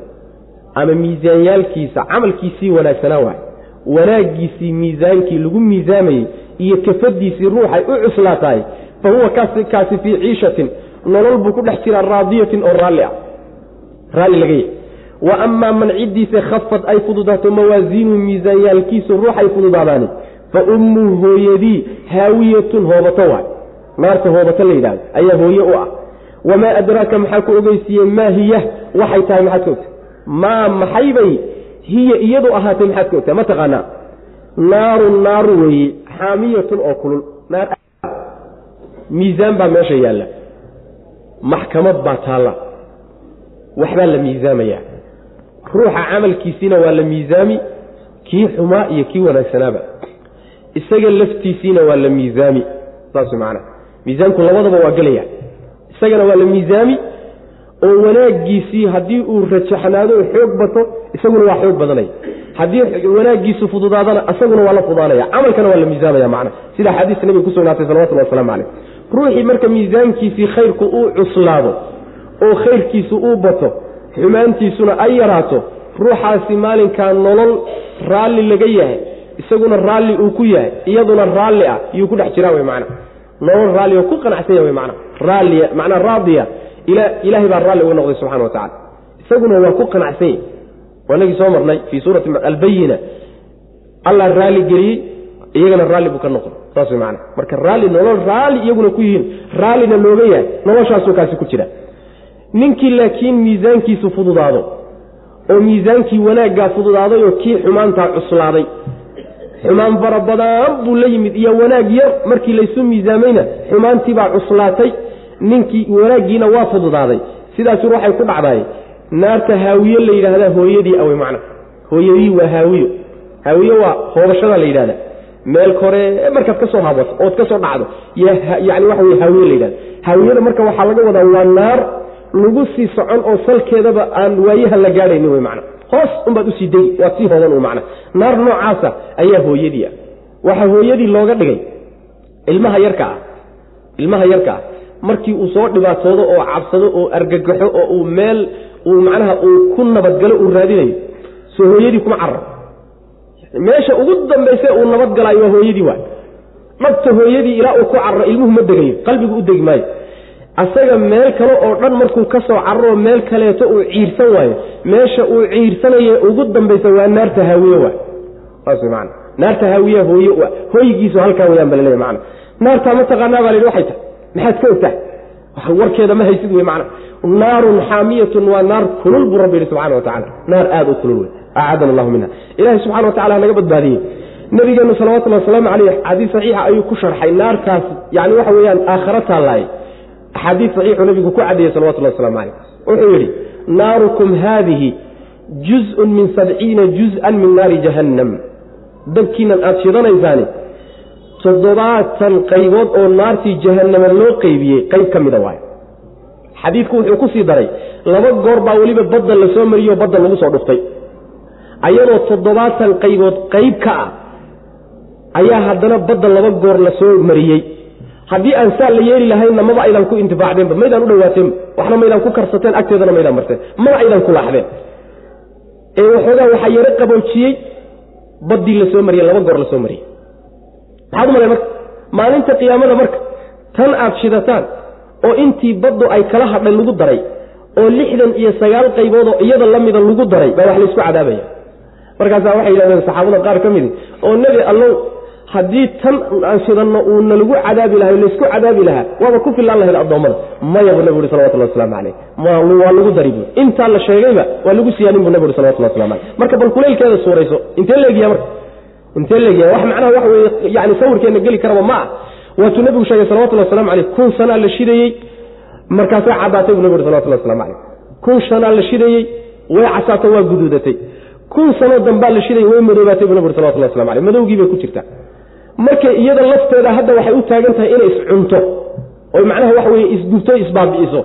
[SPEAKER 1] ama miisaanyaalkiisa camalkiisii wanaagsanaa waay wanaaggiisii miisaankii lagu miisaamayey iyo kafadiisii ruuxay u cuslaatahay fa huwa kaasi fii ciishatin nolol buu ku dhex jiraa raadiyatin oo raalli ah. Raalli laga yahy wa amaa man ciddiisa khafad ay fududaato mawaasiinuhu miisaanyaalkiisu ruuxay fududaadaani fa ummuu hooyadii haawiyatun hoobato waay naarta hoobato la yidhahdo ayaa hooye u ah. Wamaa adraaka maxaa ku ogeysiiyey? Maa hiya? Waxay tahay maxaad ka ogtahay maa maxaybay? Hiya iyadu ahaatay maxaad ka ogtahay ma taqaanaa naarun naaru weeye xaamiyatun oo kulul. Miisaan baa meesha yaalla. Maxkamad baa taalla. Waxbaa la miisaamayaa. Ruuxa camalkiisiina waa la miisaami kii xumaa iyo kii wanaagsanaaba. Isaga laftiisiina waa la miisaami. Saas macana miisaanku labadaba waa gelaya. Isagana waa la miisaami oo wanaaggiisii haddii uu rajaxnaado oo xoog bato isaguna waa xoog badanaya haddii wanaaggiisu fududaadana isaguna waa la fudaanaya camalkana waa la miisaamaya macna. Sida xadiista nabiga kusugnaatay salawatullah waslamu caleyh ruuxii marka miisaankiisii khayrku uu cuslaado oo khayrkiisu uu bato xumaantiisuna ay yaraato ruuxaasi maalinkaa nolol raalli laga yahay. Isaguna raalli uu ku yahay. Iyaduna raalli ah yuu ku dhex jiraa wey macna. Nolol raalli oo ku qanacsan yahay wey macna. Raalliya macnaa raadiya ila ilaahay baa raalli uga noqday subxana wa tacala isaguna waa ku qanacsan yahy waa inagii soo marnay fii suurati albayina allah raalli geliyey iyagana raalli buu ka noqday saas wey macna. Marka raalli nolol raalli iyaguna ku yihiin raallina looga yahay noloshaasuu kaasi ku jira. Ninkii laakiin miisaankiisu fududaado oo miisaankii wanaaggaa fududaaday oo kii xumaantaa cuslaaday xumaan fara badan buu la yimid iyo wanaag yar markii laysu miisaamayna xumaantiibaa cuslaatay ninkii wanaaggiina waa fududaaday. Sidaasi waxay ku dhacdaay naarta haawiye la yidhaahdaa hooyadii awey macna hooyadii waa haawiyo. Haawiye waa hoobashada la yidhahda meel kore markaad ka soo ood ka dhacdo yani waxa wey haawiye la yidhahda haawiyada marka waxaa laga wadaa waa naar lagu sii socon oo salkeedaba aan waayaha la gaadhaynin wey macna hoos unbaad u sii degi waad sii hoodan u macna naar noocaasa ayaa hooyadii ah. Waxaa hooyadii looga dhigay ilmaha yarka ah ilmaha yarka ah markii uu soo dhibaatoodo oo cabsado oo argagaxo oo uu meel uu macnaha uu ku nabadgalo uu raadinayo soo hooyadii kuma cararo meesha ugu dambayse uu nabadgalaayo waa hooyadii waay. Dhabta hooyadii ilaa uu ku cararo ilmuhu ma degayo qalbigu u degi maayo. Asaga meel kale oo dhan markuu ka soo cararo meel kaleeto uu ciirsan waayo. Meesha uu ciirsanayo ugu dambaysa waa naarta haawiye waay. Saas man naarta haawiye hooye hooyigiisu halkaa weyaan ba laleeya mana naartaa mataqaanaa baa layihi waxay tahay maxaad ka ogtahay warkeeda ma haysid wey mana naarun xaamiyatun waa naar kulul buu rabbi yihi subxana wa tacala naar aada u kulul wey acaadana allahu minha ilahi subxana wa tacala naga badbaadiyey. Nabigeenu salawatullhi wasalaamu caleyh axaadiis saxiixa ayuu ku sharxay. Naartaas yani waxa weeyaan aakhara taallaaye axaadiis saxiixuu nabigu ku caddeeyey salawatullahi waslamu caleyh wuxuu yidhi naarukum haadihi juz-un min sabciina juz-an min naari jahannam. Dabkiinan aada shidanaysaani toddobaatan qaybood oo naartii jahannama loo qeybiyey qayb ka mida waayo. Xadiidku wuxuu ku sii daray laba goor baa weliba badda la soo mariyey oo badda lagu soo dhuftay. Ayadoo toddobaatan qaybood qayb ka ah ayaa haddana badda laba goor la soo mariyey. Haddii aan saa la yeeli lahaynna maba aydan ku intifaacdeenba maydaan u dhawaateen waxna maydaan ku karsateen agteedana maydaan marteen. Mana aydan ku laaxdeen. Ee waxoogaa waxaa yaro qaboojiyey baddii la mariyey laba goor la mariyey maxaad u malay marka? Maalinta qiyaamada marka tan aad shidataan oo intii baddu ay kala hadhay lagu daray oo lixdan iyo sagaal qayboodoo iyada la mida lagu daray baa wax laysku cadaabaya. Markaasaa waxay yidhahdeen saxaabada qaar ka midi oo nebi allow haddii tan aan shidanno uuna lagu cadaabi lahay laysku cadaabi lahaa waaba ku fillaan lahayd addoommada. Maya buu nabi uri salawatullah waslamu caleyh waa lagu dari bu intaa la sheegayba waa lagu siyaanin bu nabi uri salawatullah waslamu aleyh marka bal kuleylkeeda suurayso intee leegya marka intee leegya wax macnaha waxa weye yani sawirkeenna geli karaba ma ah. Waatuu nabigu sheegay salawatullah waslamu caleyh kun sanaa la shidayey markaasaa caddaatay buu nabi uri salawatullah waslamu caleyh kun sanaa la shidayey way casaato waa guduudatay kun sanoo dambaa la shidayey way madoobaatay buu nabi uri salawatullah waslamu aleyh madowgii bay ku jirtaa marka iyada lafteeda hadda waxay u taagan tahay inay iscunto oy macnaha waxa weye isgubto isbaabi'iso.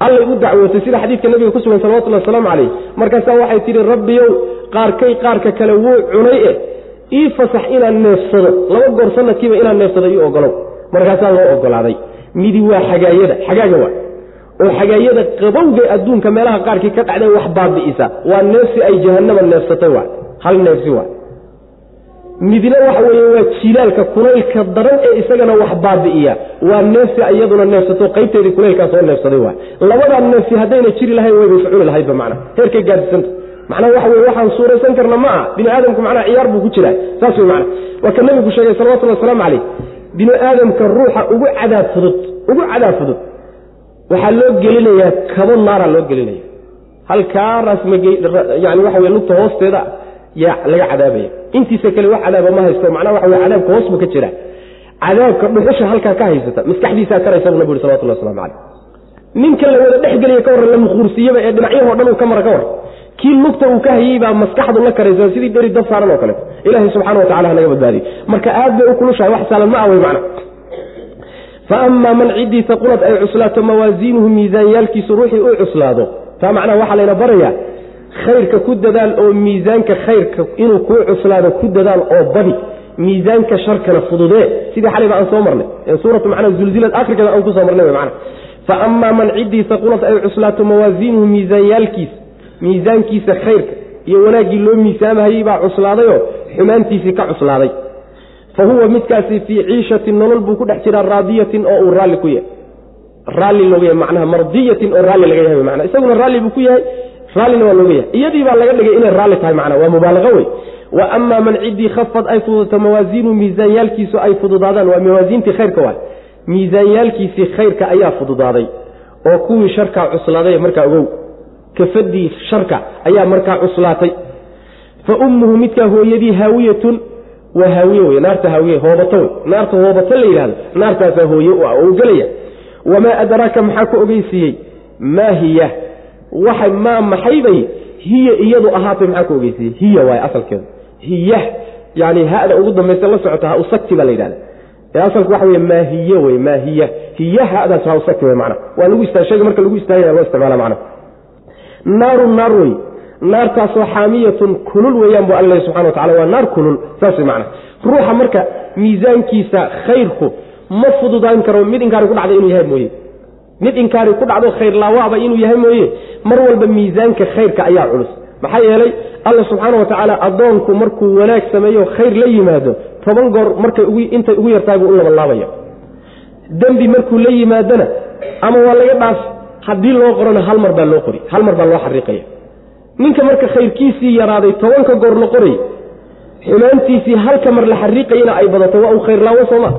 [SPEAKER 1] Allay u dacwootay sida xadiidka nabiga ku sugan salawatullahi wasalaamu calayh. Markaasaa waxay tidhi rabbiyow qaarkay qaarka kale wuu cunay e ii fasax inaan neefsado. Laba goor sanadkiiba inaan neefsado ii ogolow markaasaa loo ogolaaday. Midi waa xagaayada. Xagaaga waa. Oo xagaayada qabowga adduunka meelaha qaarkii ka dhacday wax baabi'isa. Waa neefsi ay jahannama neefsatay waa. Hal neefsi waa. Midna waxa weeye waa jilaalka kulaylka daran ee isagana wax baabi'iya. Waa neefsi iyaduna neefsato. Qaybteedii kulaylkaa neefsaday waay labadaa neefsi haddayna jiri lahayn wayba iscuni lahaydba macna. Heerkay gaadisanta macnaha waxa weye waxaan suuraysan karna ma ah bini aadamku macnaha ciyaar buu ku jiraa. Saas wey macna waa ka nabigu sheegay salawatullhi wasalaamu calayh. Bini aadamka ruuxa ugu cadaab fudud ugu cadaab fudud. Waxaa loo gelinayaa kabo naaraa loo gelinaya halkaaraas yani waxa wey lugta hoosteeda yaa laga cadaabaya. Intiisa kale wax cadaaba ma haysto. Macnaha waxa wey cadaabka hoos buu ka jira cadaabka dhuxusha halkaa ka haysata. Maskaxdiisaa karaysa buu nabi uri salawatullah waslamu calayh. Ninka la wada dhexgeliya ka warran la muquursiyaba ee dhinacyahoo dhan uu ka mara ka war kii lugta uu ka hayey baa maskaxdu la karaysa sidii dheri dab saaran oo kaleeto ilaahay subxana wa tacala hanaga badbaadiye marka aad bay u kulushahay wax saalan ma ah wey macna. Fa amaa man ciddii taqulad ay cuslaato mawaasiinuhu miisaanyaalkiisu ruuxii u cuslaado taa macnaha waxaa layna barayaa khayrka ku dadaal oo miisaanka khayrka inuu kuu cuslaado ku dadaal oo badi miisaanka sharkana fududee. Sidii xalayba aan soo marnay ee suuratu macnaa zulzilad akhirkeeda aan ku soo marnay wey macna. Fa man ciddii taqulad ay cuslaato mawaasiinuhu miisaanyaalkiisa miisaankiisa khayrka iyo wanaaggii loo miisaamahayey baa cuslaadayoo xumaantiisii ka cuslaaday. Fa huwa midkaasi fii ciishatin nolol buu ku dhex jiraa raadiyatin oo uu raalli ku yahay. Raalli looga yahay macnaha mardiyatin oo raalli laga yahay macna isaguna raalli buu ku yahay raallina waa looga yahay. Iyadii baa laga dhigay inay raalli tahay macna waa mubaalaqa wey wa amaa man ciddii khafad ay fududato mawaasiinu miisaanyaalkiisu ay fududaadaan waa mawaasiintii khayrka waay miisaanyaalkiisii khayrka ayaa fududaaday oo kuwii sharkaa cuslaaday markaa ogow kafadii sharka ayaa markaa cuslaatay. Fa ummuhu midkaa hooyadii haawiyatun waa haawiye wey naarta haawiye hoobato wey naarta hoobato la yidhahdo naartaasaa hooye u ah oo u gelaya. Wamaa adraaka maxaa ku ogeysiiyey? Maa hiya. Waxa maa maxaybay hiya iyadu ahaatay maxaa ku ogeysiiyey? Hiya waay asalkeedu. Hiya. Yani hada ugu dambaysa la socota ha usagti baa la yidhahda asalku waxa wey maa hiye wey maa hiya. Hadaas ha usagti wey macna. Waa lagu istaag shayga marka lagu istaagaya loo isticmaala macna naarun naar wey. Naartaasoo xaamiyatun kulul weeyaan bu alla subxana wa tacala waa naar kulul saas wey macna ruuxa marka miisaankiisa khayrku ma fududaan karo mid inkaari ku dhacda inuu yahay mooye. Mid inkaari ku dhacdo khayr laawaaba inuu yahay mooye. Mar walba miisaanka khayrka ayaa culus. Maxaa yeelay alla subxaana wa tacaala addoonku markuu wanaag sameeyo khayr la yimaado toban goor markay intay ugu yartahay buu u labanlaabaya dembi markuu la yimaadana ama waa laga dhaaf haddii loo qorona hal mar baa loo qori hal mar baa loo xariiqaya. Ninka marka khayrkiisii yaraaday tobanka goor la qoray xumaantiisii halka mar la xariiqayana ay badato waa uu khayrlaawo sooma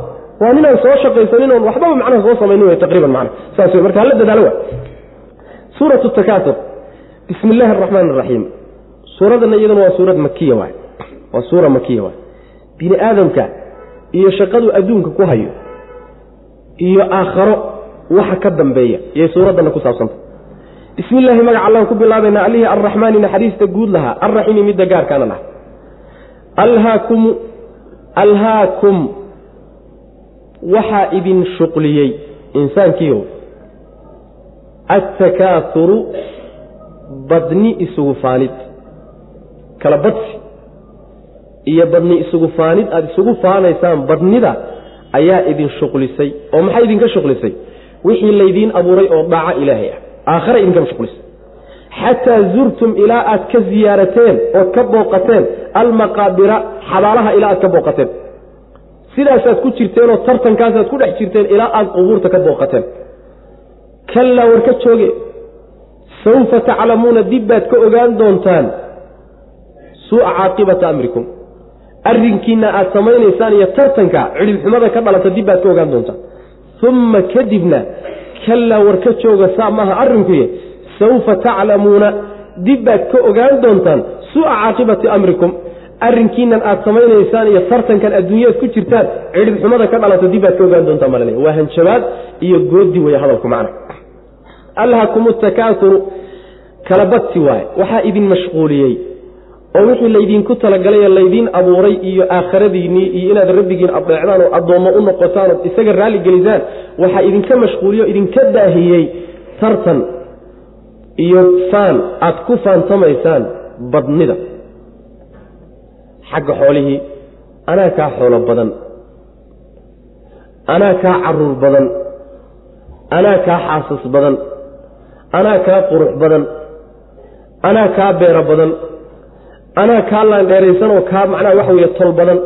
[SPEAKER 1] waa ninaan soo shaqaysanin oon waxbaba macnaha soo samaynin wey taqriiban macna. Saas wey marka hala dadaalo wa suuratu takaasur bismi illaahi araxmaan araxiim suuradana iyaduna waa suurad makiya waay waa suura makiya waay bini aadamka iyo shaqadu adduunka ku hayo iyo aakharo waxa ka dambeeya iyay suuraddana ku saabsanta bismi illaahi magac allaan ku bilaabaynaa allihii arraxmaani naxariista guud lahaa alraxiimi midda gaarkaana laha alhaakum alhaakum. Waxaa idin shuqliyey insaankiio attakaaturu badni isugu faanid. Kala badsi iyo badni isugu faanid aada isugu faanaysaan badnida ayaa idin shuqlisay oo maxay idinka shuqlisay wixii laydiin abuuray oo dhaaca ilaahay ah. Aakhara idinkama shuqlisay xataa zurtum ilaa aad ka ziyaarateen ood ka booqateen almaqaabira xabaalaha ilaa aad ka booqateen. Sidaasaad ku jirteenoo tartankaasaad ku dhex jirteen ilaa aad qubuurta ka booqateen. Kallaa war ka jooge. Sawfa taclamuuna dib baad ka ogaan doontaan. Suu'a caaqibata amrikum. Arrinkiina aad samaynaysaan iyo tartanka cidhibxumada ka dhalata dib baad ka ogaan doontaan uma kadibna kallaa war ka jooga saa maaha arrinkuye sawfa taclamuuna dib baad ka ogaan doontaan suu'a caaqibati amrikum arrinkiinan aad samaynaysaan iyo tartankan adduunyaad ku jirtaan cidhibxumada ka dhalata dib baad ka ogaan doontaan baa waa hanjabaad iyo goodi weeye hadalku macna. Alhakum takaasuru kala badsi waaye waxaa idin mashquuliyey oo wixii laydinku talagalayo laydiin abuuray iyo aakhiradiinnii iyo inaad rabbigiin adeecdaan oo addoommo u noqotaan ood isaga raalli gelisaan waxaa idinka mashquuliye o idinka daahiyey tartan iyo faan aad ku faantamaysaan badnida. Xagga xoolihii anaa kaa xoolo badan anaa kaa carruur badan anaa kaa xaasas badan anaa kaa qurux badan anaa kaa beero badan anaa kaa laandheeraysan oo kaa macnaha waxa weeye tol badan.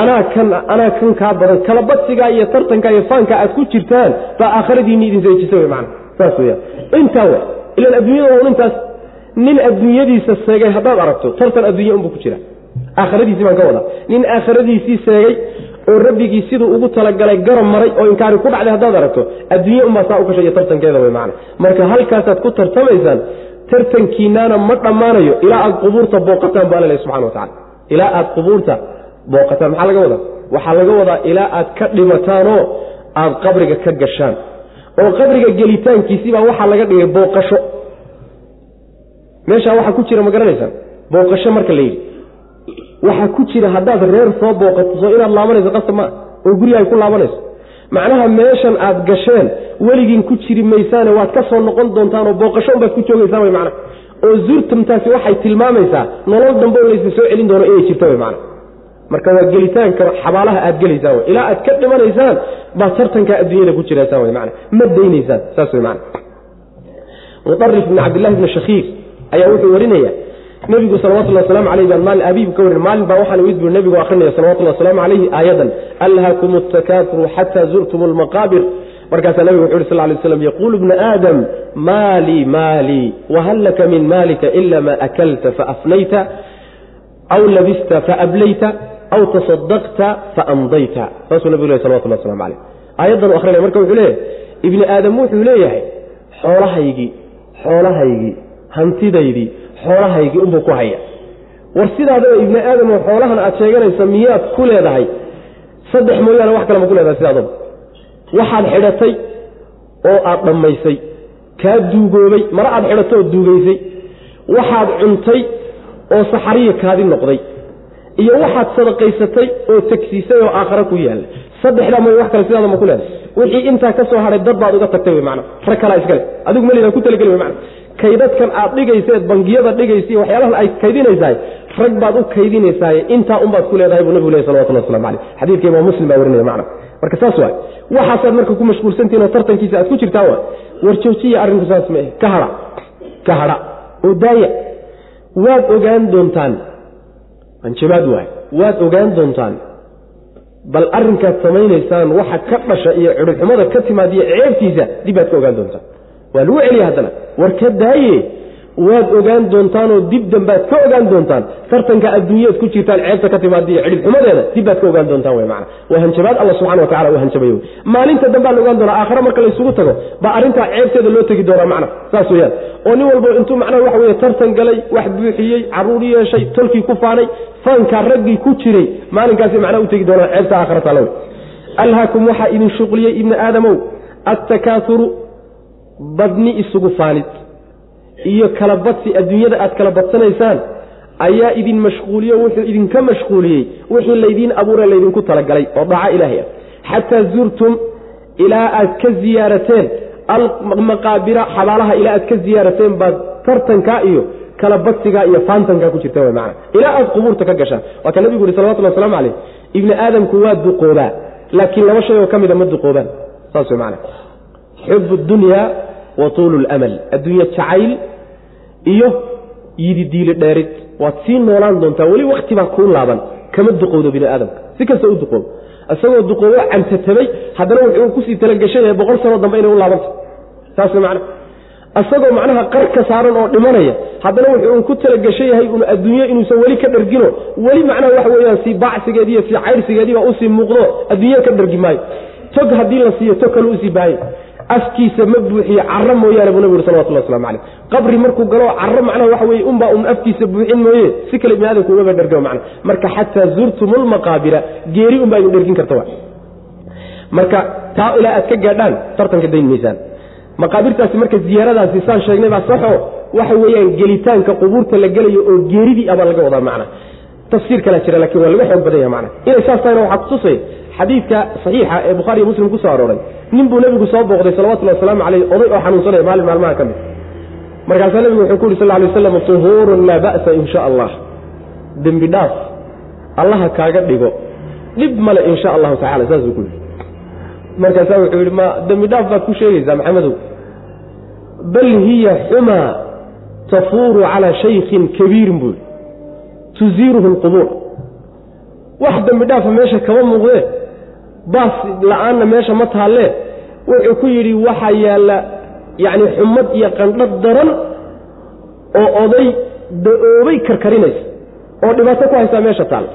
[SPEAKER 1] Anaa kan anaa kan kaa badan. Kala badsigaa iyo tartankaa iyo faankaa aad ku jirtaan baa aakhiradiinni idin seejisa wey macana saas weyaan intaa wa ilaan adduunyada un intaas nin adduunyadiisa seegay haddaad aragto tartan adduunya unbuu ku jira. Aakhiradiisii baan ka wadaa nin aakhiradiisii seegay oo rabbigii siduu ugu talagalay garab maray oo inkaari ku dhacday haddaad aragto adduunye unbaa saa u gashay iyo tartankeeda wey macana marka halkaasaad ku tartamaysaan tartankiinaana ma dhammaanayo ilaa aad qubuurta booqataan bu alla subxana wa tacala ilaa aad qubuurta booqataan maxaa laga wadaa? Waxaa laga wadaa ilaa aad ka dhimataanoo aad qabriga ka gashaan. Oo qabriga gelitaankiisibaa waxaa laga dhigay booqasho. Meeshaa waxaa ku jira ma garanaysaan? Booqasho marka la yidhi. Waxaa ku jira haddaad reer soo booqato soo inaad laabanayso qasab maa oo guriga ay ku laabanayso macnaha meeshan aad gasheen weligiin ku jiri maysaane waad ka soo noqon doontaan oo booqasho unbaad ku joogaysaan wy macna oo zurtamtaasi waxay tilmaamaysaa nolol dambe laysa soo celin doono inay jirto wy macna marka waa gelitaanka xabaalaha aad gelaysaan wy ilaa aad ka dhimanaysaan baad tartankaa adduunyada ku jiraysaan wy mana ma daynaysaan saas wy mana muarif bn cabdillahi bni shakiir ayaa wuxuu warinaya nebigu salawatulli waslamu alayh baan maalin abiibu ka warin maalin baa waxaan imid bui nebigu akrinaya salawatulli wasalaamu calayhi aayadan alhakum takaturu xata zurtum lmaqaabir markaasaa nebigu wuxu yhi sal lay slam yaquulu bna aadam maalii maalii wahal laka min maalika ila ma akalta faafnayta aw labista faablayta aw tasadaqta faamdayta saasuu nebigu ley salawatulli waslamu alayh aayaddan u akrinaya marka wuxuu leeyahay ibni aadam wuxuu leeyahay xoolahaygii xoolahaygii hantidaydii xoolahaygii unbuu ku haya. War sidaadaba ibni aadam oo xoolahan aad sheeganaysa miyaad ku leedahay? Saddex mooyaane wax kale ma ku leedahay sidaadaba. Waxaad xidhatay oo aad dhammaysay. Kaa duugoobay mare aad xidhatay oo duugaysay. Waxaad cuntay oo saxariya kaadi noqday. Iyo waxaad sadaqaysatay oo tegsiisay oo aakhare ku yaalla saddexdaa mooy wax kale sidaada ma ku leedahay. Wixii intaa ka soo hadhay dad baad uga tagtay wy mana rag kalaa iskale adigu malida ku talageli wy mana kaydadkan aad dhigayseed bangiyada dhigaysa waxyaalahan ay kaydinaysahay rag baad u kaydinaysaay intaa unbaad ku leedahay buu nabigu leh salawatullah waslamu caleyh xadiidka imaam muslim baa warinaya macna. Marka saas waay. Waxaasaad marka ku mashquulsantihin oo tartankiisa aad ku jirtaan waay. War joojiya arrinku saas ma ka hadha ka hadha oo daaya waad ogaan doontaan. Anjabaad waay. Waad ogaan doontaan. Bal arrinkaad samaynaysaan waxa ka dhasha iyo cidhibxumada ka timaadiyo ceebtiisa dib baad ka ogaan doontaan. Waa lagu celiya haddana war ka daaye? Waad ogaan doontaanoo dib dambaad ka ogaan doontaan. Tartanka adduunyaad ku jirtaan ceebta ka timaadiyo cidhibxumadeeda dib baad ka ogaan doontaan w mana waa hanjabaad alla subxana watacala uu hanjabay maalinta dambaa la ogaan doonaa aakhare marka laysugu tago baa arrintaa ceebteeda loo tegi doonaa macna. Saas weyaan oo nin walba intuu macnaha waxa weye tartan galay wax buuxiyey carruur yeeshay tolkii ku faanay faankaa raggii ku jiray maalinkaasi macnaha u tegi doonaa ceebta aakhare taalawe alhaakum waxaa idin shuqliyey ibni aadamow attakaauru badni isugu faanid iyo kala badsi adduunyada aad kala badsanaysaan ayaa idin mashquuliyo wuxuu idinka mashquuliyey wixii laydiin abuure laydinku talagalay oo dhaaco ilaahay. Ah xataa zurtum ilaa aad ka ziyaarateen almaqaabira xabaalaha ilaa aad ka ziyaarateen baad tartankaa iyo kala badsigaa iyo faantankaa ku jirta w mana ilaa aad qubuurta ka gashaan. Waa ka nabigu yuri salawatulli waslamu caleyh ibni aadamku waa duqoobaa laakiin laba shay oo ka mida ma duqoobaan saas man xub dunya wa tuulu lmal adduunye jacayl iyo yididiili dheerid. Waad sii noolaan doontaa weli waktibaa kuu laaban kama duqowdo bini aadamka si kasta u duqoobo isagoo duqoobo cantatabay haddana wuxuu ku sii talagashan yahay boqol sano dambe inay u laabanto. Saas man isagoo macnaha qar ka saaran oo dhimanaya haddana wuxuu ku talagashan yahay un adduunye inuusan weli ka dhargino. Weli macnaha waxa weyaan si baacsigeediiyo si cayrsigeediiba u sii muuqdo adduunya ka dhargi maayo. Tog haddii la siiyo tog kale u sii baahaya afkiisa ma buuxiyo caro mooyaane buu nabig uri salawatullah waslamu caleyh. Qabri markuu galo caro macnaha waxa weye unbaa un afkiisa buuxin mooye. Si kale ibni aadamku ugaba dhergama macna. Marka xataa zurtum lmaqaabira geeri unbaa idin dhergin karta wa marka taa ilaa aad ka gaadhaan tartanka dayn maysaan. Maqaabirtaasi marka ziyaaradaasi saan sheegnay baa saxo. Waxa weeyaan gelitaanka qubuurta la gelayo oo geeridii abaa laga wadaa macna. Tafsiir kalaa jira laakiin waa laga xoog badan mana inay saas tahayna waxaa kutusay xadiidka saxiixa ee bukhaariyo muslim ku soo arooray. Nin buu nebigu soo booqday salawatullhi wasalaamu caleyh oday oo xanuunsanaya maalin maalmaha ka mid. Markaasaa nebigu wuxuu ku yuri sal lay waslam tuhuurun laa ba'sa in allah. Dembi dhaaf allaha kaaga dhigo. Dhib male in allahu tacala saasuu ku yidhi. Markaasaa wuxuu yidhi ma dembi dhaaf baad ku sheegaysaa maxamedow. Bal hiya xumaa tafuuru calaa shaykhin kabiirin buu yidhi. Tuziiruhu lqubuur wax dembi dhaafa meesha kama muuqdee baas la'aanna meesha ma taallee wuxuu ku yidhi waxaa yaalla yacni xumad iyo qandho daran oo oday da'oobay karkarinaysa oo dhibaato ku haysaa meesha taal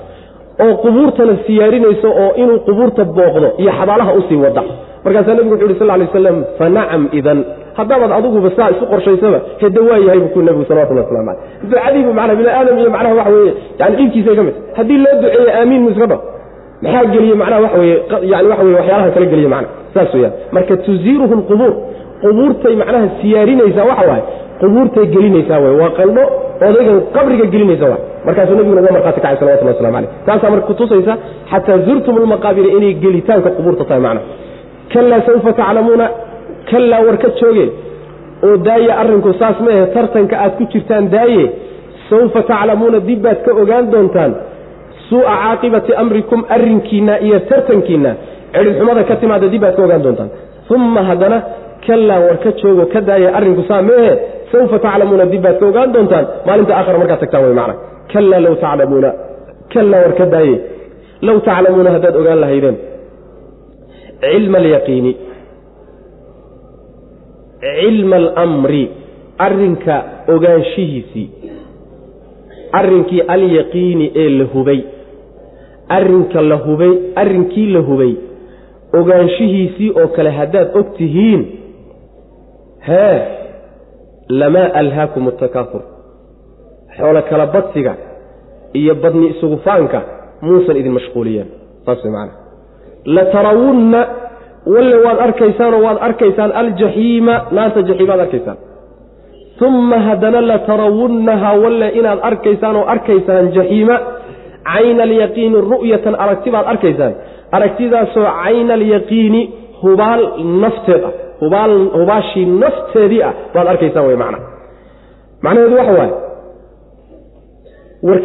[SPEAKER 1] oo qubuurtana siyaarinayso oo inuu qubuurta booqdo iyo xabaalaha u sii wada. Markaasaa nebigu wuxu yhi sal lay aslam fa idan. Haddaabaad adiguba saa isu qorshaysaba hede waa yahay buu ku nebigu salawatullah waslamu caleyh ducadiibu manaa bini aadam iyo macnaha waxa weye yani dhiibkiisay ka mid. Haddii loo duceeye aamiin mu iska dho maxaa geliye macnaha waxa weye yani waxa weye waxyaalaha kala geliye macna saas weyaan marka tuziiruhu lqubuur qubuurtay macnaha siyaarinaysaa waxa waaye? Qubuurtay gelinaysaa wey waa qandho odaygan qabriga gelinaysa wa markaasuu nabiguna uga markhaati kacay salawatullah waslamu caleyh taasaa marka kutusaysa xataa zurtum lmaqaabira inay gelitaanka qubuurta tahay macna kalaa sawfa taclamuuna kalaa war ka jooge oo daaye arrinku saas ma ahe tartanka aad ku jirtaan daaye sawfa taclamuuna dib baad ka ogaan doontaan suu'a caaqibati amrikum arrinkiinna iyo tartankiinna. Cidhibxumada ka timaada dib baad ka ogaan doontaan. Uma haddana kalaa war ka joogo ka daaya arrinku saa maehe sawfa taclamuuna dib baad ka ogaan doontaan. Maalinta aakhara markaad tagtaan way macna. Kalaa law taclamuuna kalaa war ka daaye. Low taclamuuna haddaad ogaan lahaydeen. Cilma alyaqiini. Cilma alamri. Arrinka ogaanshihiisii arrinkii alyaqiini ee la hubay arrinka la hubay arrinkii la hubay ogaanshihiisii oo kale haddaad og tihiin hee lamaa alhaakum atakaafur xoolo kala badsiga iyo badni isugu faanka muusan idin mashquuliyeen. Saas macana latarawunna walle waad arkaysaanoo waad arkaysaan aljaxiima naarta jaxiimaad arkaysaan. Uma haddana latarawunnaha walle inaad arkaysaan oo arkaysaan jaxiima cayna alyaqiini ru'yatan aragti baad arkaysaan. Aragtidaasoo cayna alyaqiini hubaal nafteed ah hubaashii nafteedii ah baad arkaysaan wey macna. Macnaheedu waxa waaye war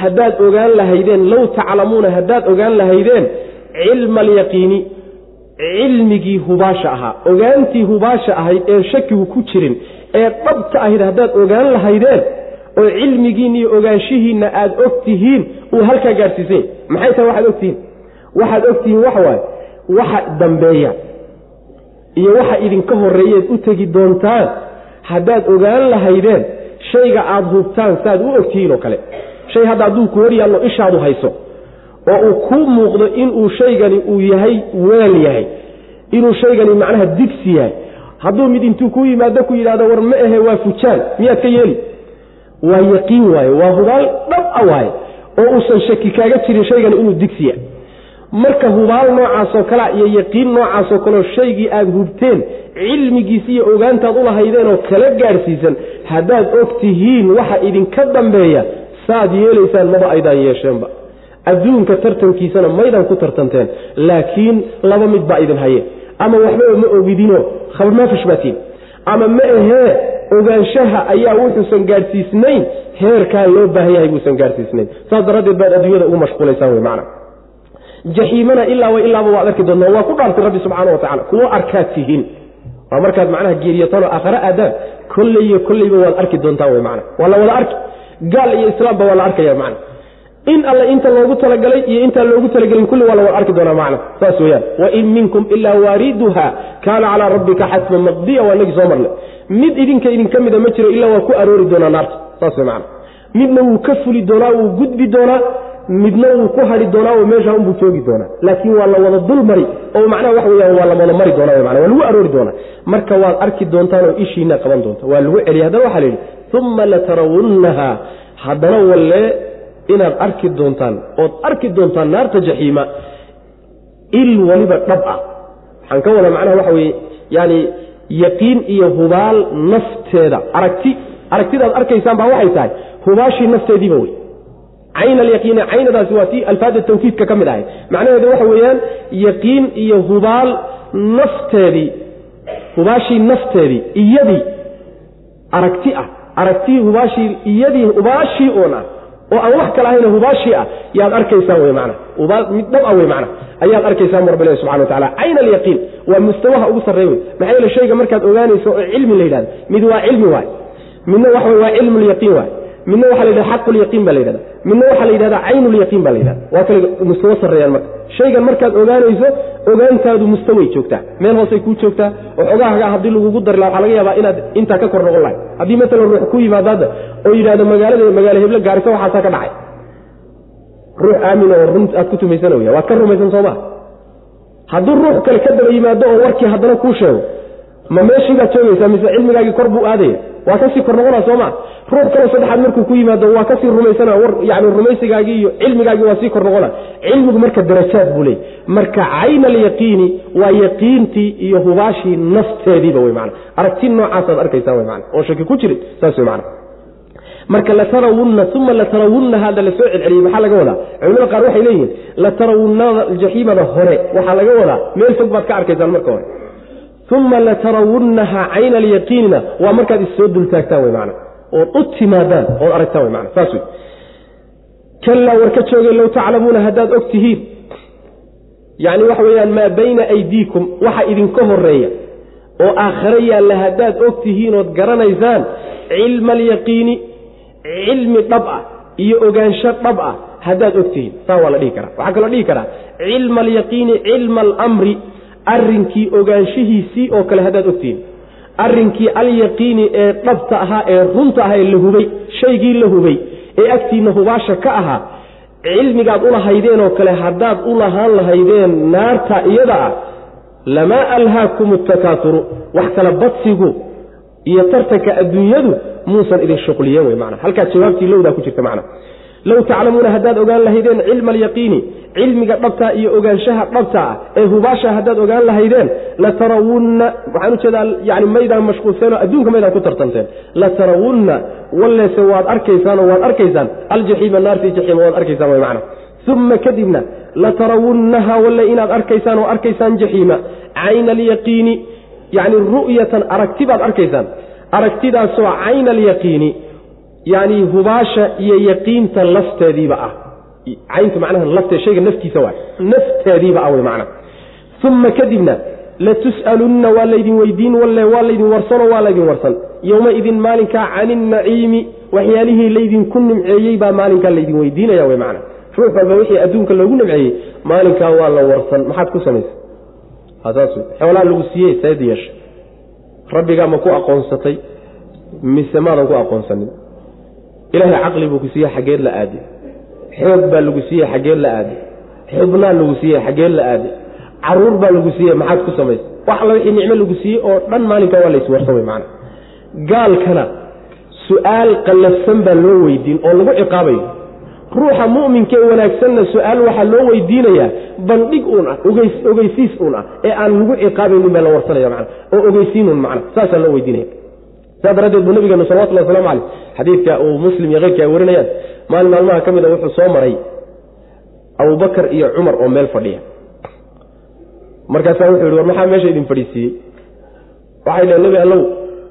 [SPEAKER 1] haddaad ogaan lahaydeen low taclamuuna haddaad ogaan lahaydeen cilma alyaqiini cilmigii hubaasha ahaa ogaantii hubaasha ahayd ee shakigu ku jirin ee dhabta ahayd haddaad ogaan lahaydeen
[SPEAKER 2] oo cilmigiinna iyo ogaanshihiinna aad og tihiin uu halkaa gaadhsiisany maxay tahay waxaad ogtihiin waxaad ogtihiin waxa waaye waxa dambeeya iyo waxa idinka horreeyeed u tegi doontaan haddaad ogaan lahaydeen shayga aada hubtaan saaad u ogtihiin oo kale. Shay hadda hadduu ku yaallo ishaadu hayso oo uu kuu muuqdo inuu shaygani uu yahay weel yahay inuu shaygani macnaha digsi yahay. Hadduu mid intuu ku yimaado ku yidhahdo war ma ahe waa fujaan miyaad ka yeeli waa yaqiin waaye waa hubaal dhab a waaye oo uusan shaki kaaga jirin shaygani inuu digsi yahay marka hubaal noocaasoo kalea iyo yaqiin noocaasoo kaleo shaygii aada hubteen cilmigiisi iyo ogaantaad ulahaydeen oo kala gaadhsiisan haddaad og tihiin waxa idinka dambeeya saad yeelaysaan maba aydaan yeesheenba. Adduunka tartankiisana maydaan ku tartanteen laakiin laba mid baa idin haye. Ama waxbaba ma ogidinoo khabarmaafish baatiin ama ma ahee ogaanshaha ayaa wuxuusan gaadhsiisnayn heerkaa loo baahan yahay buusan gaadhsiisnayn saas daraaddeed baad adduunyada ugu mashquulaysaan wey macna. Jaxiimana ilaa wa ilaaba waad arki doontaa waa ku dhaartay rabbi subxaana wa tacala kuwo arkaad tihiin. Waa markaad macnaha geeriyatanoo aakhare aadaan kolley iyo kolleyba waad arki doontaan wey macna. Waa la wada arki gaal iyo islaamba waa la arkaya macna. In alle inta loogu talagalay iyo intaan loogu talagelin kulli waa la wada arki doonaa macna. Saas weyaan wain minkum ilaa waariduha kaana calaa rabbika xatman maqdiya waa inagii soo marnay mid idinka idinka mida ma jiro ilaa waa ku aroori doonaa naarta. Saas macna. Midna wuu ka fuli doonaa wuu gudbi doonaa midna wuu ku hadhi doonaa oo meesha unbuu joogi doonaa. Laakiin waa la wada dul oo macnaha waxa weyaan waa la wada mari doonaa mana waa lagu aroori doonaa. Marka waad arki doontaan oo ishiina qaban doonta waa lagu celiya. Haddana waxaa la yidhi uma latarawunnaha haddana walle inaad arki doontaan ood arki doontaan naarta jaxiima il waliba dhab ah. Waxaan ka wada macnaha waxa weye yaani yaqiin iyo hubaal nafteeda. Aragti aragtidaad arkaysaan baa waxay tahay hubaashii nafteediiba wey. Cayn alyaqiini caynadaasi waa tii alfaada tawkiidka ka mid ahay. Macnaheedu waxa weeyaan yaqiin iyo hubaal nafteedii hubaashii nafteedii iyadii aragti ah. Aragtii hubaashii iyadii hubaashii uun ah oo aan wax kale ahayna hubaashii ah yaad arkaysaan wey mana mid dhab ah wey mana ayaad arkaysaan bu rabbi ilahi subxana wa tacala cayn alyaqiin. Waa mustawaha ugu sarreey wey maxaa yeele shayga markaad ogaanayso oo cilmi la yidhahdo mid waa cilmi waay. Midna waxa waa cilmu lyaqiin waay midna waxa la yidhahda xaqulyaqiin ba la yidhahda. Midna waxaa la yidhahda caynulyaqiin ba la yidhahda. Waa kale mustawo sarreeyaan marka. Shaygan markaad ogaanayso ogaantaadu mustaway joogtaa. Meel hoosay kuu joogtaa oo xogaahaga haddii lagugu dari laha waxaa laga yaabaa inaad intaa ka kor noqon lahay haddii matalan ruux ku yimaado hadda oo yidhahdo magaalada magaalo heblo gaarisa waxaasaa ka dhacay. Ruux aamin oo run aad ku tumaysan wya waad ka rumaysan soo maa hadduu ruux kale ka daba yimaado oo warkii haddana kuu sheego ma meeshii baad joogaysaa mise cilmigaagii kor buu aadaya waa ka sii kor noqona sooma ruux kaloo saddexaad markuu ku yimaado waa ka sii rumaysana yani rumaysigaagii iyo cilmigaagii waa sii kor cilmigu marka darajaad buu leey marka cayn alyaqiini waa yaqiintii iyo hubaashii nafteediiba wey mana aragti noocaasaad arkaysaa wey mana oo shaki ku jirin saas wey mana marka latarawunna uma latarawunna hada la celceliyey maxaa laga wadaa? Culimada qaar waxay leeyihiin latarawunnada jaxiimada hore waxaa laga wadaa. Meel fog baad ka arkaysaan marka hore uma latarawunnaha cayna alyaqiinina waa markaad issoo dultaagtaan wey mana ood u timaadaan ood aragtaan wey mana saas wey kallaa war ka joogay low taclamuuna haddaad og tihiin yacni waxa weeyaan maa bayna aydiikum waxa idinka horreeya oo aakhare yaalla haddaad og tihiin ood garanaysaan cilma alyaqiini cilmi dhab ah iyo ogaansho dhab ah haddaad og tihiin saa waa la dhihi karaa waxaa kaloo dhihi karaa cilma alyaqiini cilma alamri arrinkii ogaanshihiisii oo kale haddaad ogtihiin arrinkii alyaqiini ee dhabta ahaa ee runta ahaa ee la hubay shaygii la hubay ee agtiinna hubaasha ka ahaa cilmigaad u lahaydeen oo kale haddaad u lahaan lahaydeen naarta iyada ah lamaa alhaakum atakaaturu wax kala badsigu iyo tartanka adduunyadu muusan idin shuqliyen wey mana halkaa jawaabtii lowdaa ku jirta macna low taclamuuna haddaad ogaan lahaydeen cilma alyaqiini cilmiga dhabta iyo ogaanshaha dhabta ah ee hubaasha haddaad ogaan lahaydeen latarawunna waxaan u jeedaa yani maydaan mashquulseenoo adduunka maydaan ku tartanteen. Latarawunna wallese waad arkaysaan oo waad arkaysaan aljaxiima naartii jaxiima waad arkaysaan way macna. Uma kadibna latarawunnaha walle inaad arkaysaan oo arkaysaan jaxiima. Cayna alyaqiini yani ru'yatan aragti baad arkaysaan. Aragtidaasoo cayna alyaqiini yani hubaasha iyo yaqiinta lafteediiba ah. Cayntu macnaha lafteed shayga naftiisa waay. Nafteediiba ah wey macna uma kadibna latus'alunna waa laydin weydiin walle waa laydin warsanoo waa laydin warsan. Yowmaidin maalinkaa cani innaciimi waxyaalihii laydinku nimceeyey baa maalinkaa laydin weydiinaya wey macana ruux walba wixii adduunka loogu nimceeyey maalinkaa waa la warsan. Maxaad ku samaysay saas xoolaa lagu siiyey sayd yeesha. Rabbigaa ma ku aqoonsatay mise maadan ku aqoonsanin ilaahay caqli buu ku siiyey xaggeed la aadi. Xoog baa lagu siiyey xaggeed la aadi. Xubnaa lagu siiyey xaggeed la aadi. Caruur baa lagu siiyey maxaad ku samaysay wax alla wixii nicmo lagu siiyey oo dhan maalinkaa waa la iswarsan wey macana gaalkana su'aal qallafsan baa loo weydiin oo lagu ciqaabayo ruuxa mu'minka ee wanaagsanna su'aal waxaa loo weydiinayaa bandhig uun ah ogeysiis uun ah ee aan lagu ciqaabaynin baa la warsanaya mana oo ogeysiinun macna saasaa loo weydiinaya saa daraaddeed buu nabigeenu salawatullah waslamu caleyh xadiidka uu muslim iyo keyrka ay maalin maalmaha ka mid a wuxuu soo maray abubakar iyo cumar oo meel fadhiya. Markaasaa wuxuu yihi war maxaa meesha idin fadhiisiiyey waxay dhaheen nebi allow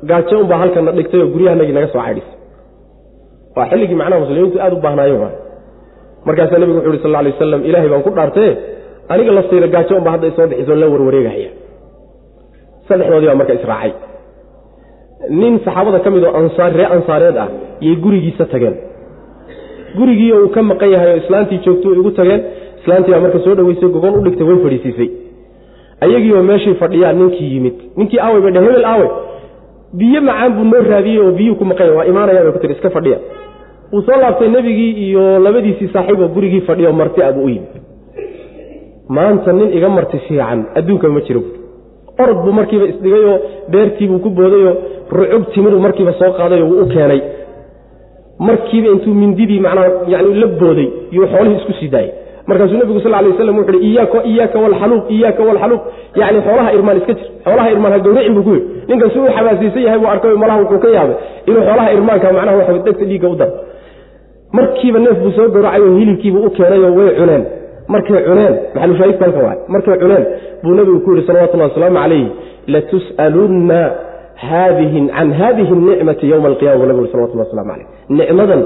[SPEAKER 2] gaajo unbaa halkana dhigtay oo guryahanagii naga soo caydhisay waa xilligii macnaha muslimiintu aada u baahnaayo waay. Markaasaa nebigu wuxu uhi sal alay wasalam ilaahay baan ku dhaartee aniga la siira gaajo unbaa hadda isoo bixiso la warwareegahaya saddexdoodii baa marka israacay nin saxaabada ka mid oo ansaar ree ansaareed ah yay gurigiisa tageen. Gurigii uu ka maqan yahay oo islaantii joogto igu tageen islaantii marka soo dhaweysay gogol u dhigtay way fadhiisiisay ayagiioo meeshii fadhiyaa ninkii yimid. Ninkii aawey bay dheh hebel aawe biyo macaan buu noo raadiyey oo biyuu ku maqanya waa imaanaya bay ku tiri iska fadhiya. Wuu soo laabtay nebigii iyo labadiisii saaxiib oo gurigii fadhiya oo marti abuu u yimid maanta nin iga marti fiican adduunka ma jiro orod buu markiiba isdhigay oo beertiibuu ku boodayoo rucub timiruu markiiba soo qaadayoo wuu u keenay. Markiiba intuu mindidii macnaha yani la booday yuu xoolihii isku sii daayay. Markaasuu nebigu sal lay waslam wuxu uhi iyaaka iyaaka walxaluuq iyaaka walxaluuq yani xoolaha irmaan iska jir xoolaha irmaan ha gawracin buu ku yidhi. Ninkan si uu yahay buu arkay malaha wuxuu ka yaabay inuu xoolaha irmaanka macnaha waxa dhegta dhiigga u daro. Markiiba neef buu soo gawracay oo hilibkiibuu u keenayoo way cuneen markay cuneen markay cuneen buu nebigu ku yidhi salawatullahi wasalaamu calayh latus'alunna haadihi can haadihi nicmati yowma alqiyama buu nebigu salawatullah waslamu calayh nicmadan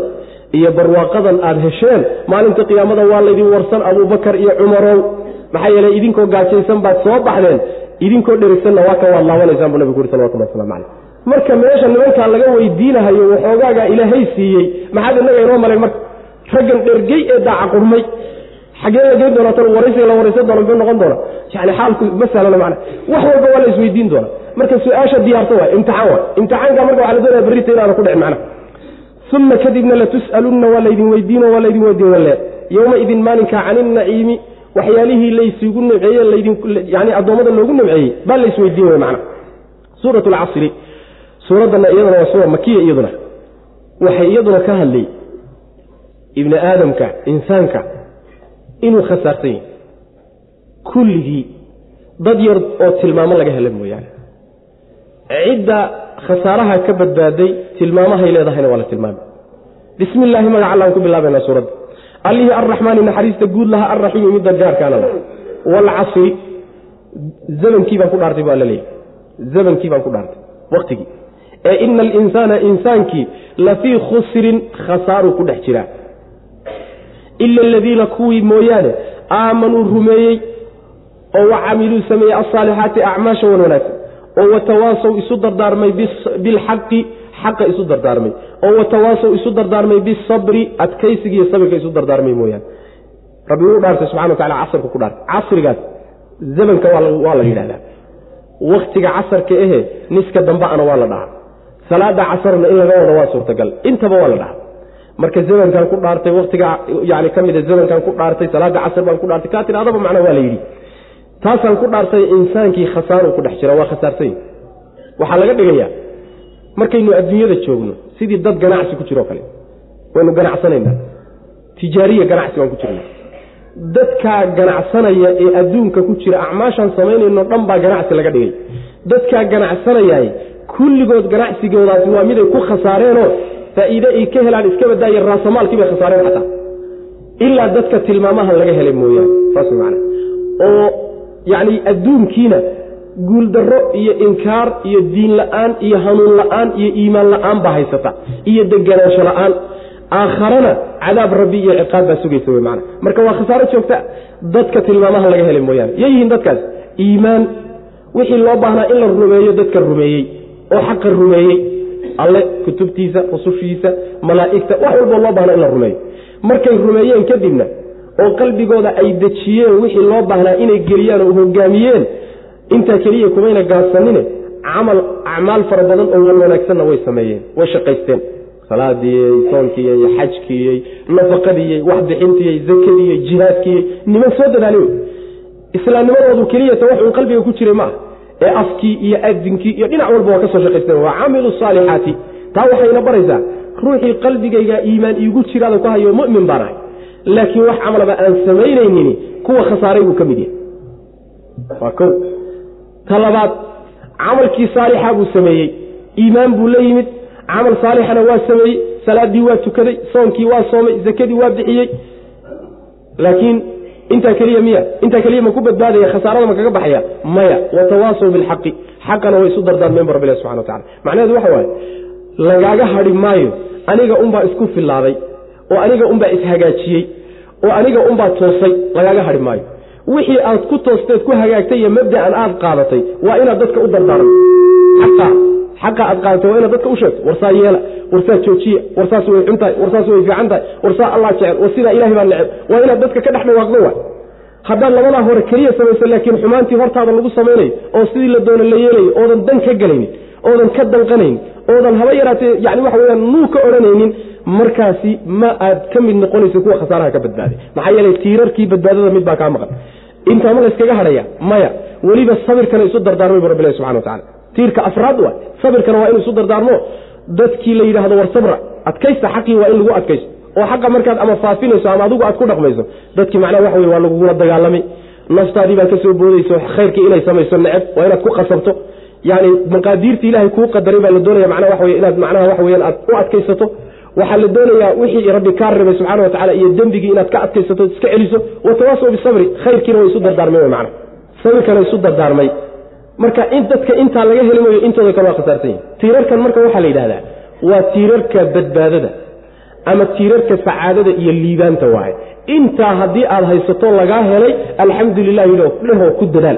[SPEAKER 2] iyo barwaaqadan aada hesheen maalinta qiyaamada waa laydin warsan abuubakar iyo cumarow. Maxaa yeeley idinkoo gaajaysan baad soo baxdeen idinkoo dherisanna waa ka waad laabanaysaan buu nebigu yuri salawatullah waslamu calayh marka meesha nimankaa laga weydiinahayo waxoogaagaa ilaahay siiyey maxaad innaga inoo malayn marka? Raggan dhergey ee daaca qurmay xaggee la geyn doonaa tan waraysiga la waraysan doona muxuu noqon doona yani xaalku ma sahlana macna. Wax walba waa la isweydiin doona marka su'aasha diyaarta waay imtixaan waay imtixaanka marka waxaa la doonaya berrita inaana ku dhicin macna. Uma kadibna latus'alunna waa laydin weydiino waa laydin weydiin walle yowmaidin maalinka cani naciimi waxyaalihii laysugu nimceeye laydinyani addoommada loogu nimceeyey baa laysweydiin wey macna. Suurat alcasri suuraddana iyaduna waa suura makiya iyaduna. Waxay iyaduna ka hadlay ibni aadamka insaanka inuu khasaarsan yahy kulligii dad yar oo tilmaamo laga hela mooyaane. Cidda khasaaraha ka badbaaday tilmaamahay leedahayna waa la tilmaamay. Bismi illaahi magaca allaan ku bilaabaynaa suuradda. Allihii arraxmaani naxariista guud laha arraxiimi midda gaarkaana laha waalcasri zamankii baan ku dhaartay bu alla leeyahy zamankii baan ku dhaartay waqtigii. Ee ina alinsaana insaankii lafii khusrin khasaaruu ku dhex jiraa ila aladiina kuwii mooyaane aamanuu rumeeyey oo wa camiluu sameeyey alsaalixaati acmaasha wan wanaagsan oo watawaasow isu dardaarmay bilxaqi xaqa isu dardaarmay oo watawaasow isu dardaarmay bisabri adkaysigiiyo sabirka isu dardaarmay mooyaane. Rabbi wuu dhaartay subxana wa tacala casarka ku dhaartay. Casrigaas zamanka waa la yidhahdaa waktiga casarka ehe niska dambeana waa la dhahaa. Salaada casarna in laga wado waa suurtagal. Intaba waa la dhahaa marka zamankan ku dhaartay waktiga yani ka zamankan ku dhaartay salaada casar baan ku dhaartay kaa tidhahdaba macna waa la yidhi. Taasaan ku dhaartay insaankii khasaaru ku dhex jira waa khasaarsany waxaa laga dhigayaa markaynu adduunyada joogno sidii dad ganacsi ku jiroo kale. Waynu ganacsanaynaa. Tijaariya ganacsi baan ku jirna dadkaa ganacsanaya ee adduunka ku jira acmaashaan samaynayno dhan baa ganacsi laga dhigay. Dadkaa ganacsanayay kulligood ganacsigoodaasi waa miday ku khasaareenoo faa'iide ay ka helaan iska badaaya raasamaalkii bay khasaareen xataa. Ilaa dadka tilmaamaha laga helay mooyaane saas man oo yacni adduunkiina guuldarro iyo inkaar iyo diin la'aan iyo hanuun la'aan iyo iimaan la'aan baa haysata iyo deganaansho la'aan. Aakharana cadaab rabbi iyo ciqaab baa sugaysa wey maana marka waa khasaaro joogta dadka tilmaamaha laga helay mooyaane. Yay yihiin dadkaas? Iimaan. Wixii loo baahnaa in la rumeeyo dadka rumeeyey. Oo xaqa rumeeyey alle kutubtiisa rusushiisa malaa'igta wax walboo loo baahna in la rumeeyo. Markay rumeeyeen kadibna oo qalbigooda ay dejiyeen wixii loo baahnaa inay geliyaan oo hogaamiyeen intaa keliya kumayna gaabsanine camal acmaal fara badan oo walwanaagsanna way sameeyeen way shaqaysteen. Salaadiiyey soonkiiyey xajkiiyey nafaqadiiyey waxbixintiiyey zakadiiyey jihaadkiiyey niman soo dadaali wey islaamnimadoodu keliyata waxuu qalbiga ku jiray maaha ee afkii iyo adinkii iyo dhinac walba waa ka soo shaqaysteen waa camilu saalixaati taa waxayna baraysaa ruuxii qalbigayga iimaan iigu jiraada ku hayo mu'min baan ahay. Laakiin wax camalaba aan samaynaynin kuwa khasaaray buu ka mid yahay. Waa ko ta labaad camalkii saalixa buu sameeyey. Iimaan buu la yimid. Camal saalixana waa sameeyey. Salaadii waa tukaday soonkii waa soomay zakadii waa bixiyey. Laakiin intaa keliya miya intaa keliya ma ku badbaadaya khasaarada ma kaga baxaya? Maya watawaasaw bilxaqi xaqana way isu dardaarmeen bu rabbilahi subxana watacala macnaheedu waxa waaye lagaaga hadhi maayo aniga unbaa isku filaaday oo aniga unbaa ishagaajiyey oo aniga unbaa toosay lagaaga hadhi maayo. Wixii aad ku toosteed ku hagaagtay iyo mabda'an aad qaadatay waa inaad dadka u dardaaran xaqa aad qaadatay waa inaad dadka u sheegto warsaa yeela warsaa joojiya warsaas way xun tahay warsaas way fiican tahay warsaa allah jecel war sidaa ilahay baa neceb. Waa inaad dadka ka dhex waay. Haddaad labadaa hore keliya samayso laakiin xumaantii hortaada lagu samaynayo oo sidii la doono la yeelayo oodan dan ka gelaynin oodan ka danqanaynin oodan haba yaraatee yani waxa weyaan nuu ka odhanaynin markaasi ma aad ka mid noqonayso kuwa khasaaraha ka badbaaday maxaa yeelay tiirarkii badbaadada mid baa kaa maqan. Intaa ma layskaga hadhaya maya weliba sabirkana isu dardaarmay bu rabbilahi subxana watacala tiirka afraad waa sabirkana waa inu isu dardaarmo. Dadkii la yidhaahdo war sabra adkaysta xaqii waa in lagu adkaysto. Oo xaqa markaad ama faafinayso ama adigu aad ku dhaqmayso dadkii macnaha waxa wey waa lagugula dagaalamay. Naftaadii baa ka boodayso khayrkii inay samayso neceb waa inaad ku qasabto. Yani maqaadiirta ilaahay kuu qadaray baa la doonaya macnaha waxa inaad macnaha waxa weyaan aad u adkaysato. Waxaa la doonayaa wixii rabbi kaa rabay subxana watacala iyo dembigii inaad ka adkaysato iska celiso. Watawaasaw bisabri khayrkiina way isu dardaarmay wy mana sabirkana isu dardaarmay marka in dadka intaa laga heli mayo intooda kale waa khasaarsan yihiin tiirarkan marka waxaa la yidhahdaa waa tiirarka badbaadada ama tiirarka sacaadada iyo liibaanta waaye. Intaa haddii aad haysato lagaa helay alxamdu lilahi dhehoo ku dadaal.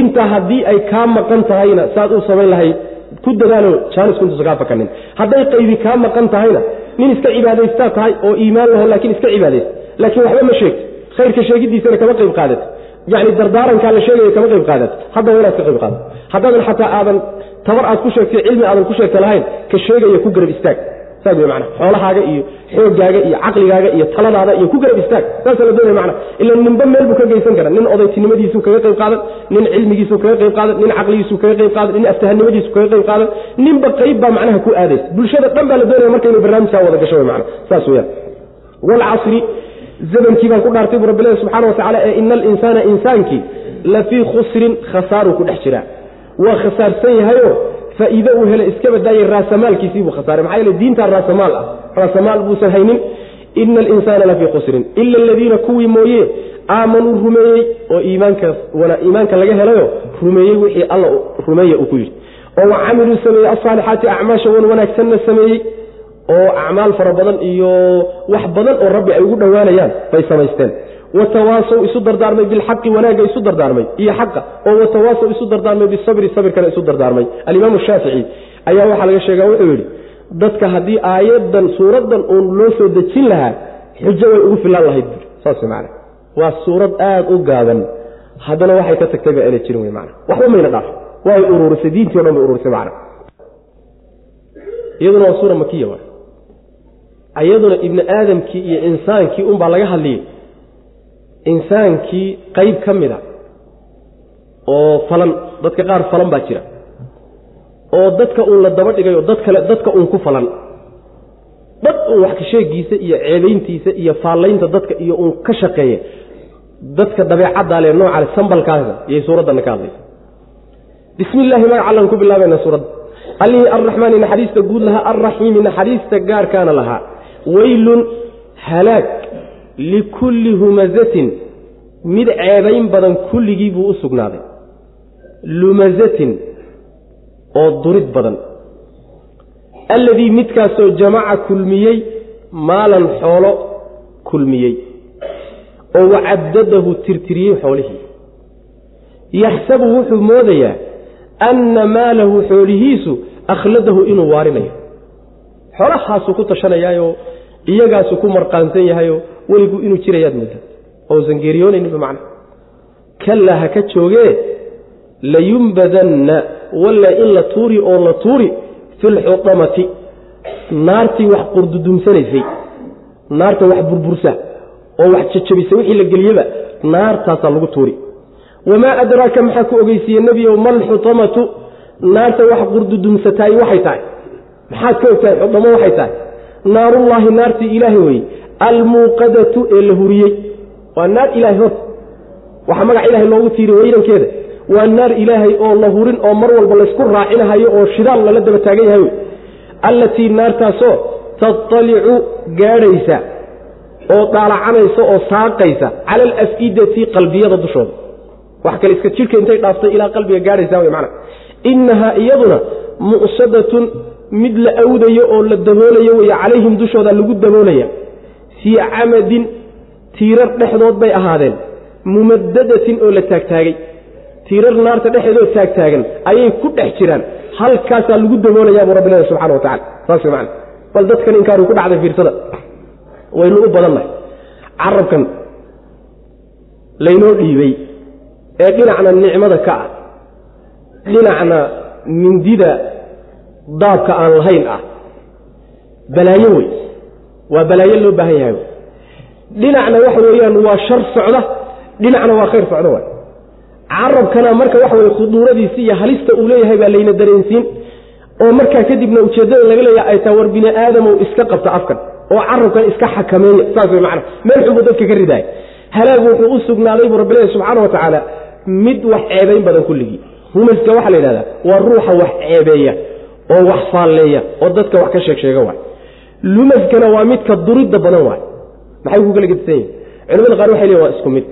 [SPEAKER 2] Intaa haddii ay kaa maqan tahayna saad u samayn lahayd ku dadaalo jaanisku intuusa kaa fakanin. Hadday qaybi kaa maqan tahayna nin iska cibaadaystaa tahay oo iimaan laho laakiin iska cibaadaysta. Laakiin waxba ma sheegto khayrka sheegidiisana kama qayb qaadato yani dardaarankaa la sheegaya kama qayb qaadato haddaba inaad ka qayb qaadato haddaadan xataa aadan tabar aad ku sheegtay cilmi aadan ku sheegta lahayn ka sheegaya ku garab istaag saas wey mana xoolahaaga iyo xoogaaga iyo caqligaaga iyo taladaada iyo ku garab istaag saasa la doonaya mana ila ninba meel ka geysan kara nin odaytinimadiisu kaga qayb qaadan nin cilmigiisu kaga qayb qaadan nin caqligiisu kaga qayb qaadan nin aftahanimadiisu kaga qayb qaadan ninba qayb baa macnaha ku aadaysa bulshada dhan baa la doonaya marka inuu barnaamijkaa wada gasho wey mana saas weyaan walcasri zamankii baan ku dhaartay bu rabbilahi subxana watacala ee ina alinsaana insaankii la fii khusrin khasaaruu ku dhex jiraa. Waa khasaarsan yahayo faa'iide uu helay iska badaayay raasamaalkiisii buu khasaaray. Maxaa yeele diintaa raasamaal ah. Raasamaal buusan haynin. Ina alinsaana lafii khusrin. Ila aladiina kuwii mooye aamanuu rumeeyey oo iimaankaas iimaanka laga helayo rumeeyey wixii alla rumeeya uu ku yidhi. Oo wa camiluu sameeyey asaalixaati acmaasha wan wanaagsanna sameeyey oo acmaal fara badan iyo wax badan oo rabbi ay ugu dhowaanayaan bay samaysteen. Watawaasow isu dardaarmay bilxaqi wanaagga isu dardaarmay iyo xaqa. Oo watawaasow isu dardaarmay bisabri sabirkana isu dardaarmay. Alimaamu shaafici ayaa waxaa laga sheega wuxuu yidhi dadka haddii aayadan suuraddan uun loo soo dejin lahaa xujo way ugu filaan lahayd. Saas man waa suurad aada u gaaban. Haddana waxay ka tagtay baa ana jirin wy man waxba mayna dhaaf. Way ururisay diintii o dhan bay ururisay man iyaduna waa suura makiya iyaduna ibni aadamkii iyo insaankii unbaa laga hadliyey. Insaankii qayb ka mida oo falan dadka qaar falan baa jira. Oo dadka uun la daba dhigay oo dad kale dadka uun ku falan. Dad uun wax kasheegiisa iyo ceebayntiisa iyo faallaynta dadka iyo uun ka shaqeeya dadka dabeecaddaa le sambalkaasa iyay suuraddanna ka hadlaysa. Bismi illaahi magac allan ku bilaabayna suuradda allihii arraxmaani naxariista guud lahaa arraxiimi naxariista gaarkaana lahaa weylun halaag likulli humazatin mid ceebayn badan kulligii buu u sugnaaday. Lumazatin oo durid badan. Alladii midkaasoo jamaca kulmiyey maalan xoolo kulmiyey. Oo wacadadahu tirtiriyey xoolihii. Yaxsabu wuxuu moodayaa anna maalahu xoolihiisu akhladahu inuu waarinayo. Xoolahaasuu ku tashanayaayo iyagaasuu ku marqaansan yahayo weligu inuu jirayaad mudda ousan geeriyoonayninba macna. Kallaa ha ka joogee layumbadanna walla in la tuuri oo la tuuri fi lxutamati naartii wax qurdudumsanaysay naarta wax burbursa oo wax jajabisa wixii la geliyeba naartaasaa lagu tuuri. Wamaa adraaka maxaa ku ogeysiiye nebiyow malxutamatu naarta wax qurdudumsataay waxay tahay. Maxaad ka ogtahay xudamo waxay tahay naarullaahi naartii ilaahay weye almuuqadatu ee la huriyey. Waa naar ilaahay horta waxaa magac ilaahay loogu tiiriy weydankeeda. Waa naar ilaahay oo la hurin oo mar walba laysku raacinahayo oo shidaal lala daba taagan yahay wey allatii naartaasoo tatalicu gaadhaysa oo daalacanaysa oo saaqaysa cala alaf'idati qalbiyada dushooda. Wax kale iska jidhka intay dhaaftay ilaa qalbiga gaadhaysa wey macana innahaa iyaduna mu'sadatun mid la awdayo oo la daboolayo wey calayhim dushooda lagu daboolaya fii camadin tiirar dhexdood bay ahaadeen mumadadatin oo la taagtaagay. Tiirar naarta dhexeedoo taagtaagan ayay ku dhex jiraan. Halkaasaa lagu daboolayaa buu rabbi leeyahy subxana wa tacala saas macana bal dadkan inkaaru ku dhacday fiirsada. Waynu u badannahay carabkan laynoo dhiibay ee dhinacna nicmada ka ah dhinacna mindida daabka aan lahayn ah. Balaayo wey. Waa balaayo loo baahan yahay dhinacna waxa weeyaan waa shar socda. Dhinacna waa khayr socda waay. Carabkana marka waxa weye khuduuradiisi iyo halista uu leeyahay baa layna dareensiin. Oo markaa kadibna ujeeddada laga leeyaha ay taha war bini aadamow iska qabta afkan. Oo carabkan iska xakameeya saas wey macana meel xunbuu dadka ka ridaaya halaagu wuxuu u sugnaaday buu rabbileeyahy subxaana wa tacaala mid wax ceebayn badan kulligii humaska waxaa la yidhahdaa waa ruuxa wax ceebeeya oo wax faalleeya oo dadka wax ka sheeg sheega waay. Lumaskana waa midka duridda badan waay. Maxay ku gedisan yihiin culamada qaar waxay leeyin waa isku mid.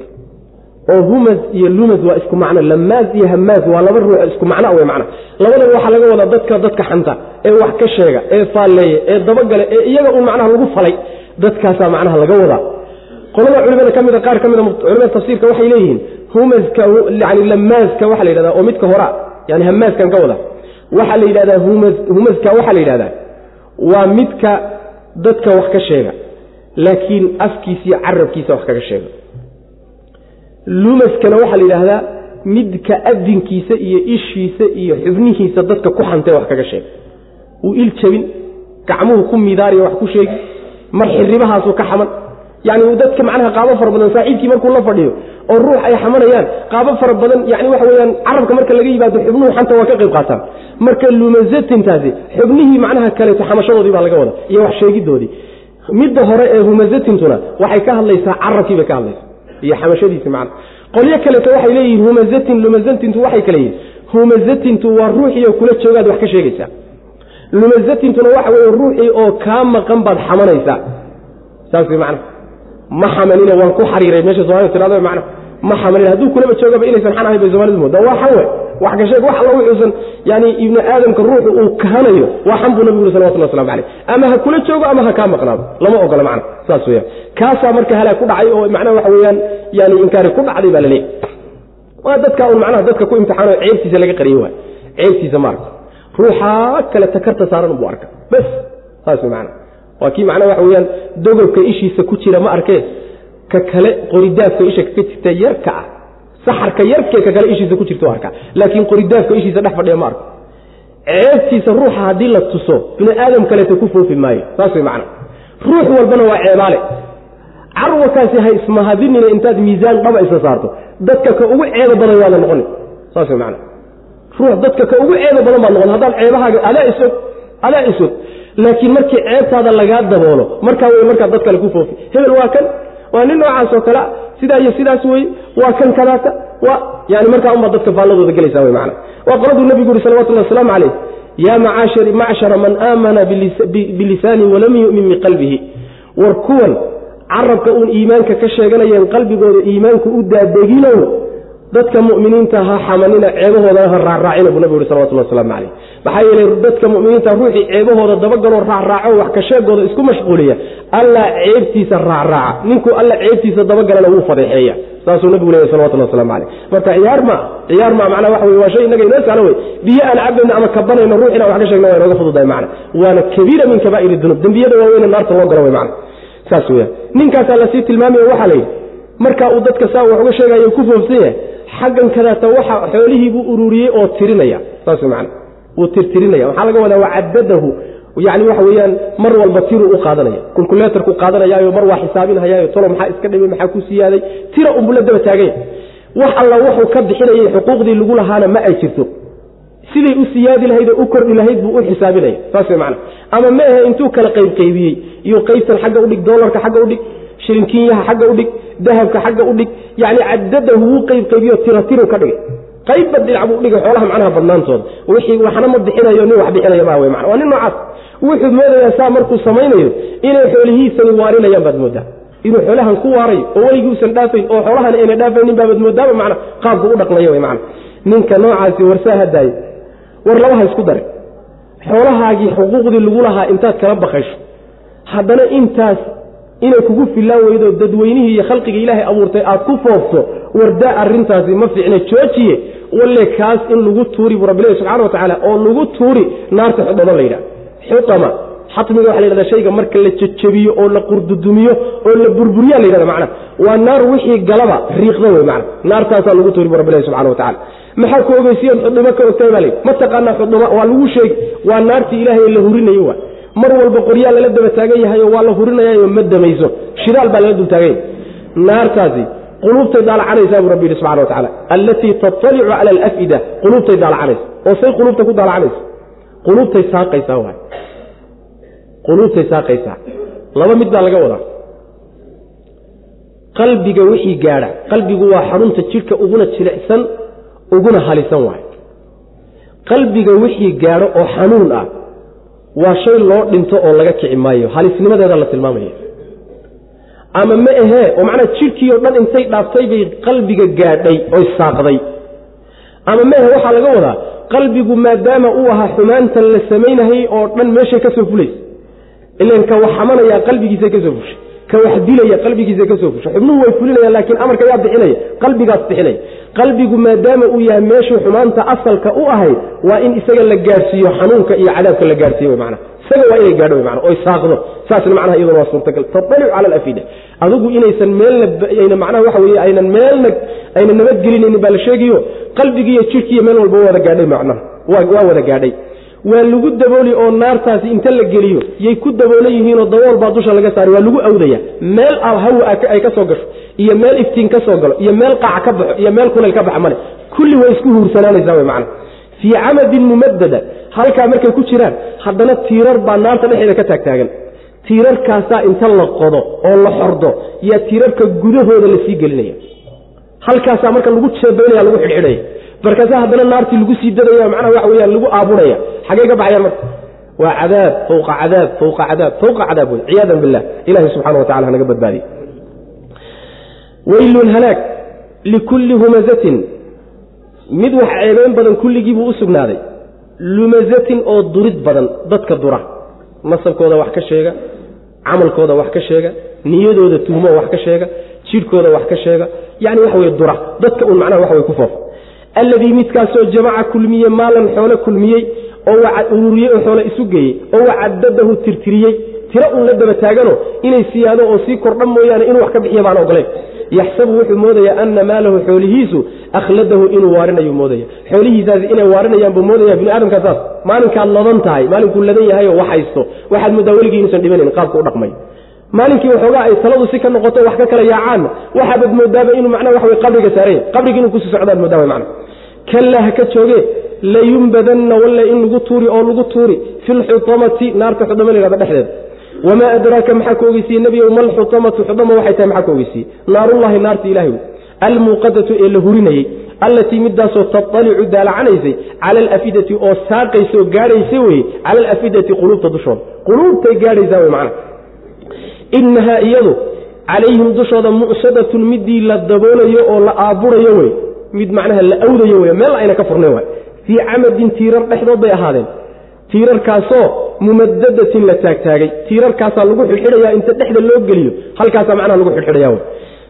[SPEAKER 2] Oo humas iyo lumas waa isku macno lamaas iyo hamaas waa laba ruux isku macno wey macna labadaba waxaa laga wadaa dadka dadka xanta ee wax ka sheega ee faalleeya ee dabagale ee iyaga un macnaha lagu falay. Dadkaasaa macnaha laga wadaa. Qolada culimada ka mida qaar ka mida culimada tafsiirka waxay leeyihiin humaska yani lamaaska waxaa la yidhahdaa oo midka horaa yani hamaaskan ka wada waxaa la yidhahdaa humas humaska waxaa la yidhahdaa waa midka dadka wax ka sheega laakiin afkiisa iyo carabkiisa wax kaga sheega. Lumaskana waxaa la yidhaahdaa midka adinkiisa iyo ishiisa iyo xubnihiisa dadka ku xantee wax kaga sheega. Uu il jabin gacmuhu ku midaariya wax ku sheegi mar xiribahaasuu ka xaman yani dadka macnaha qaabo fara badan saaxiibkii markuu la fadhiyo oo ruux ay xamanayaan qaabo fara badan yani waxa weyaan carabka marka laga yimaado xubnuhu xanta waa ka qayb qaataan. Marka lumazatintaasi xubnihii macnaha kaleeto xamashadoodii baa laga wada iyo wax sheegidoodii. Midda hore ee humazatintuna waxay ka hadlaysaa carabkii bay ka hadlaysaa iyo xamashadiisi macna. Qolyo kaleeto waxay leeyihiin humazatin lumazatintu waxay kale yihiin. Humazatintu waa ruuxii oo kula joogaad wax ka sheegaysaa. Lumazatintuna waxa weye ruuxii oo kaa maqan baad xamanaysaa. Saas macna ma xamanine waan ku xariiray meesha somalida tirado macna ma xamanin hadduu kulaba joogaba inaysan xan ahayn bay soomalidu moodaa waa xan we wax ka wax alla wuxuusan yani ibni aadamka ruuxu uu kahanayo waa xan buu nabigu uri salawatullah waslamu caleyh ama ha kula joogo ama ha kaa maqnaado. Lama ogola macna saas weyaan kaasaa marka halaag ku dhacay oo macnaha waxa weeyaan yani inkaari ku dhacday baa laleeyahy waa dadka un macnaha dadka ku imtixaano ceebtiisa laga qariye waay. Ceebtiisa ma arka ruuxaa kale takarta saaran buu arka bas saas wey macna waa kii macnaha waxa weyaan dogobka ishiisa ku jira ma arkee? Ka kale qoridaafka isha kaga jirta yarka ah. Saxarka yarkee ka kale ishiisa ku jirta arka laakiin qoridaafka ishiisa dhex fadhiya ma arko. Ceebtiisa ruuxa haddii la tuso bini aadam kaleeta ku foofi maayo. Saas way macna. Ruux walbana waa ceebaale. Carwakaasi ha ismahadinina intaad miisaan dhaba isla saarto. Dadka ka ugu ceeba badan waada noqoni. Saas way macna. Ruux dadka ka ugu ceeba badan baad noqon. Haddaad ceebahaaga adaa isog adaa isog laakiin markii ceebtaada lagaa daboolo markaa wey markaa dad kale ku foofi hebel waa kan waa nin noocaas oo kalea sidaa iyo sidaas wey waa kan kadaata waa yani markaa unbaa dadka faalladooda gelaysa wey macana waa qoladuu nabigu yuri salawatullahi wasalaamu calayh yaa macshara man aamana bilisaani walam yu'min biqalbihi war kuwan carabka uun iimaanka ka sheeganayeen qalbigooda iimaanku u daadeginow dadka muminiinta ha xamanina ceebahoodana ha raacraacina buu nabigu yuri salawatullah waslamu calayh. Maxaa yeelay dadka muminiinta ruuxii ceebahooda dabagaloo raacraaco wax ka sheegooda isku mashquuliya alla ceebtiisa raacraaca ninkuu alla ceebtiisa dabagalana wuu fadeexeeya. Saasuu nabigu leeyahy salawatullah waslamu caleyh marka ciyaar maa ciyaar maa macnaa waxa wey waa shay innaga inoo sahlo wey. Biyo aan cabayno ama kabanayno ruuxina wax ka sheegna waa inooga fududahay macna waana kabiira min kabaa'ir dunuub dembiyada waaweyne naarta loo galo wey macna saas weeyaan ninkaasaa la sii tilmaamaya waxaa la yidhi marka uu dadka saa wax uga sheegayo ku foofsan yahay xaggan kadaata waxa xoolihii buu ururiyey oo tirinaya. Saas man wuu tirtirinaya. Waxaa laga wadaa wacadadahu. Yani waxa weeyaan mar walba tiruu u qaadanaya. Kulkuleetarku qaadanayaayo mar waa xisaabinhayaayo tolo maxaa iska dhimay maxaa ku siyaaday. Tira unbuu la daba taaganya wax alla wuxuu ka bixinayay xuquuqdii lagu lahaana ma ay jirto. Siday u siyaadi lahayd oo u kordhi lahayd buu u xisaabinaya saas macana ama ma ahe intuu kala qaybqaybiyey iyo qaybtan xagga udhig doolarka xagga udhig shilinkiinyaha xagga udhig dahabka xagga udhig yani cadadahu wuu qaybqaybiyo tira tiru ka dhigay qaybba dhinac buu dhigay xoolaha macnaha badnaantooda wixii waxna ma bixinayo nin wax bixinaya maa wey mana waa nin noocaas. Wuxuu moodayaa saa markuu samaynayo inay xoolihiisani waarinayaan baad moodaa. Inuu xoolahan ku waarayo oo weligiusan dhaafayn oo xoolahan ayna dhaafaynin baabaad moodaaba mana qaabku u dhaqmayo w mana ninka noocaasi warsaa hadaaye war labaha isku dare xoolahaagii xuquuqdii lagu lahaa intaad kala baqasho haddana intaas inay kugu filaan weydo dadweynihii iyo khalqiga ilaahay abuurtay aad ku foofto wardaa arrintaasi ma fiicne joojiye walle kaas in lagu tuuri buu rabbilahi subxana wa tacaala oo lagu tuuri naarta xudama la yidhaha xutama xatmiga waxa la yidhahda shayga marka la jejebiyo oo la qurdudumiyo oo la burburiya la yidhahda macna. Waa naar wixii galaba riiqda wey macna. Naartaasaa lagu tuuri buu rabbilahi subxana wa tacala maxaa ku ogeysiyen xuduma ka ogtahay baa layidhi ma taqaanaa xuduma waa lagu sheegi waa naartii ilaahay la hurinayo waa mar walba qoryaa lala daba taagan yahayo waa la hurinayaayo ma damayso. Shidaal baa lala dul taaganya naartaasi quluubtay daalacanaysaa buu rabbi yidhi subxana wa tacala allatii tattalicu cala alafida quluubtay daalacanaysa oo say quluubta ku daalacanaysa quluubtay saaqaysaa waay. Quluubtay saaqaysaa laba mid baa laga wadaa. Qalbiga wixii gaadha qalbigu waa xarunta jidhka uguna jilicsan uguna halisan waay. Qalbiga wixii gaadho oo xanuun ah waa shay loo dhinto oo laga kici maayo. Halisnimadeeda la tilmaamaya. Ama ma ahee oo macnaa jidhkii oo dhan intay dhaaftay bay qalbiga gaadhay oy saaqday. Ama ma ahe waxaa laga wadaa qalbigu maadaama uu ahaa xumaantan la samaynahayey oo dhan meeshay ka soo fulaysa ilan ka wax xamanayaa qalbigiisay ka soo fushay. Ka wax dilaya qalbigiisa ka soo fushay. Xubnuhu way fulinayaan laakiin amarka yaa bixinaya qalbigaas bixinaya qalbigu maadaama uu yahay meeshuu xumaanta asalka u ahayd waa in isaga la gaadhsiiyo xanuunka iyo cadaabka la gaadhsiiyo wy mana isaga waa inay gaadho wy mana oy saaqdo. Saasna macnaha iyaduna waa suurtagal. Tatalicu cala alafida adigu inaysan meelna macnaha waxa weye aynan meelna ayna nabadgelinaynin baa la sheegayo qalbigiiyo jidhkiiyo meel walba wada gaadhay macnaha. Waa wada gaadhay. Waa lagu dabooli oo naartaasi inta la geliyo yay ku daboolan yihiinoo dabool baa dusha laga saari waa lagu awdaya meel hawa ay ka soo gasho iyo meel iftiin ka soo galo iyo meel qaac ka baxo iyo meel kuleyl ka baxa male kulli way isku huursanaanaysaa wy macana fii camadin mumadada halkaa markay ku jiraan haddana tiirar baa naarta dhexeeda ka taagtaagan. Tiirarkaasaa inta la qodo oo la xordo yaa tiirarka gudahooda la sii gelinaya. Halkaasaa marka lagu jeebaynaya lagu xidhxidhaya. Markaasa haddana naartii lagu sii dadaya macnaha waxa weyaan lagu aaburaya. Xagey ka baxayaan marka. Waa cadaab fawqa cadaab fawqa cadaab fawqa cadaab wey ciyaadan billah ilahi subxana wa tacala hanaga badbaadiye weylun halaag likulli humazatin. Mid wax ceebeyn badan kulligii buu u sugnaaday. Lumazatin oo durid badan dadka dura. Nasabkooda wax ka sheega camalkooda wax ka sheega niyadooda tuhmo wax ka sheega jidhkooda wax ka sheega. Yani waxa wey dura. Dadka un macnaha waxa wey ku foofa alladii midkaasoo jamaca kulmiye maalan xoole kulmiyey oo ururiyey oo xoole isu geeyey oo wacadadahu tirtiriyey tiro un la daba taagano inay siyaado oo sii kordhan mooyaane inuu wax ka bixiya baan ogolayn. Yaxsabu wuxuu moodayaa ana maalahu xoolihiisu akhladahu inuu waarinayu moodaya. Xoolihiisaasi inay waarinayaan buu moodaya bini aadamkaa saas maalinkaad ladan tahay maalinkuu ladan yahayoo wax haysto waxaad moodaa weligii inuusan dhimanayn qaabka u dhaqmay. Maalinkii waxoogaa ay taladu si ka noqoto wax ka kala yaacaanna waxaabad moodaaba inuu macnaha waxa wey qabriga saaranya qabrigi inuu ku sii socdaad moodaa way macna kallaa ha ka jooge layumbadanna walle in lagu tuuri oo lagu tuuri fi lxutamati naarta xudama la yhahda dhexdeeda wamaa adraaka maxaa ka ogeysiye nebiyow malxutamatu xudama waxay tahay maxaa ka ogeysiye naarullahi naarta ilahi wey almuuqadatu ee la hurinayey allatii midaasoo tatalicu daalacanaysay cala alafidati oo saaqaysa oo gaadhaysa weye cala alafidati quluubta dushooda quluubtay gaadhaysaa wey macna inahaa iyadu calayhim dushooda mu'sadatun midii la daboolayo oo la aaburayo wey mid macnaha la awdayo wey meel ayna ka furnayn waay fii camadin tiirar dhexdood bay ahaadeen tiirarkaasoo mumadadatin la taagtaagay. Tiirarkaasaa lagu xidxidhayaa inta dhexda loo geliyo halkaasaa macnaha lagu xidxidhaya wey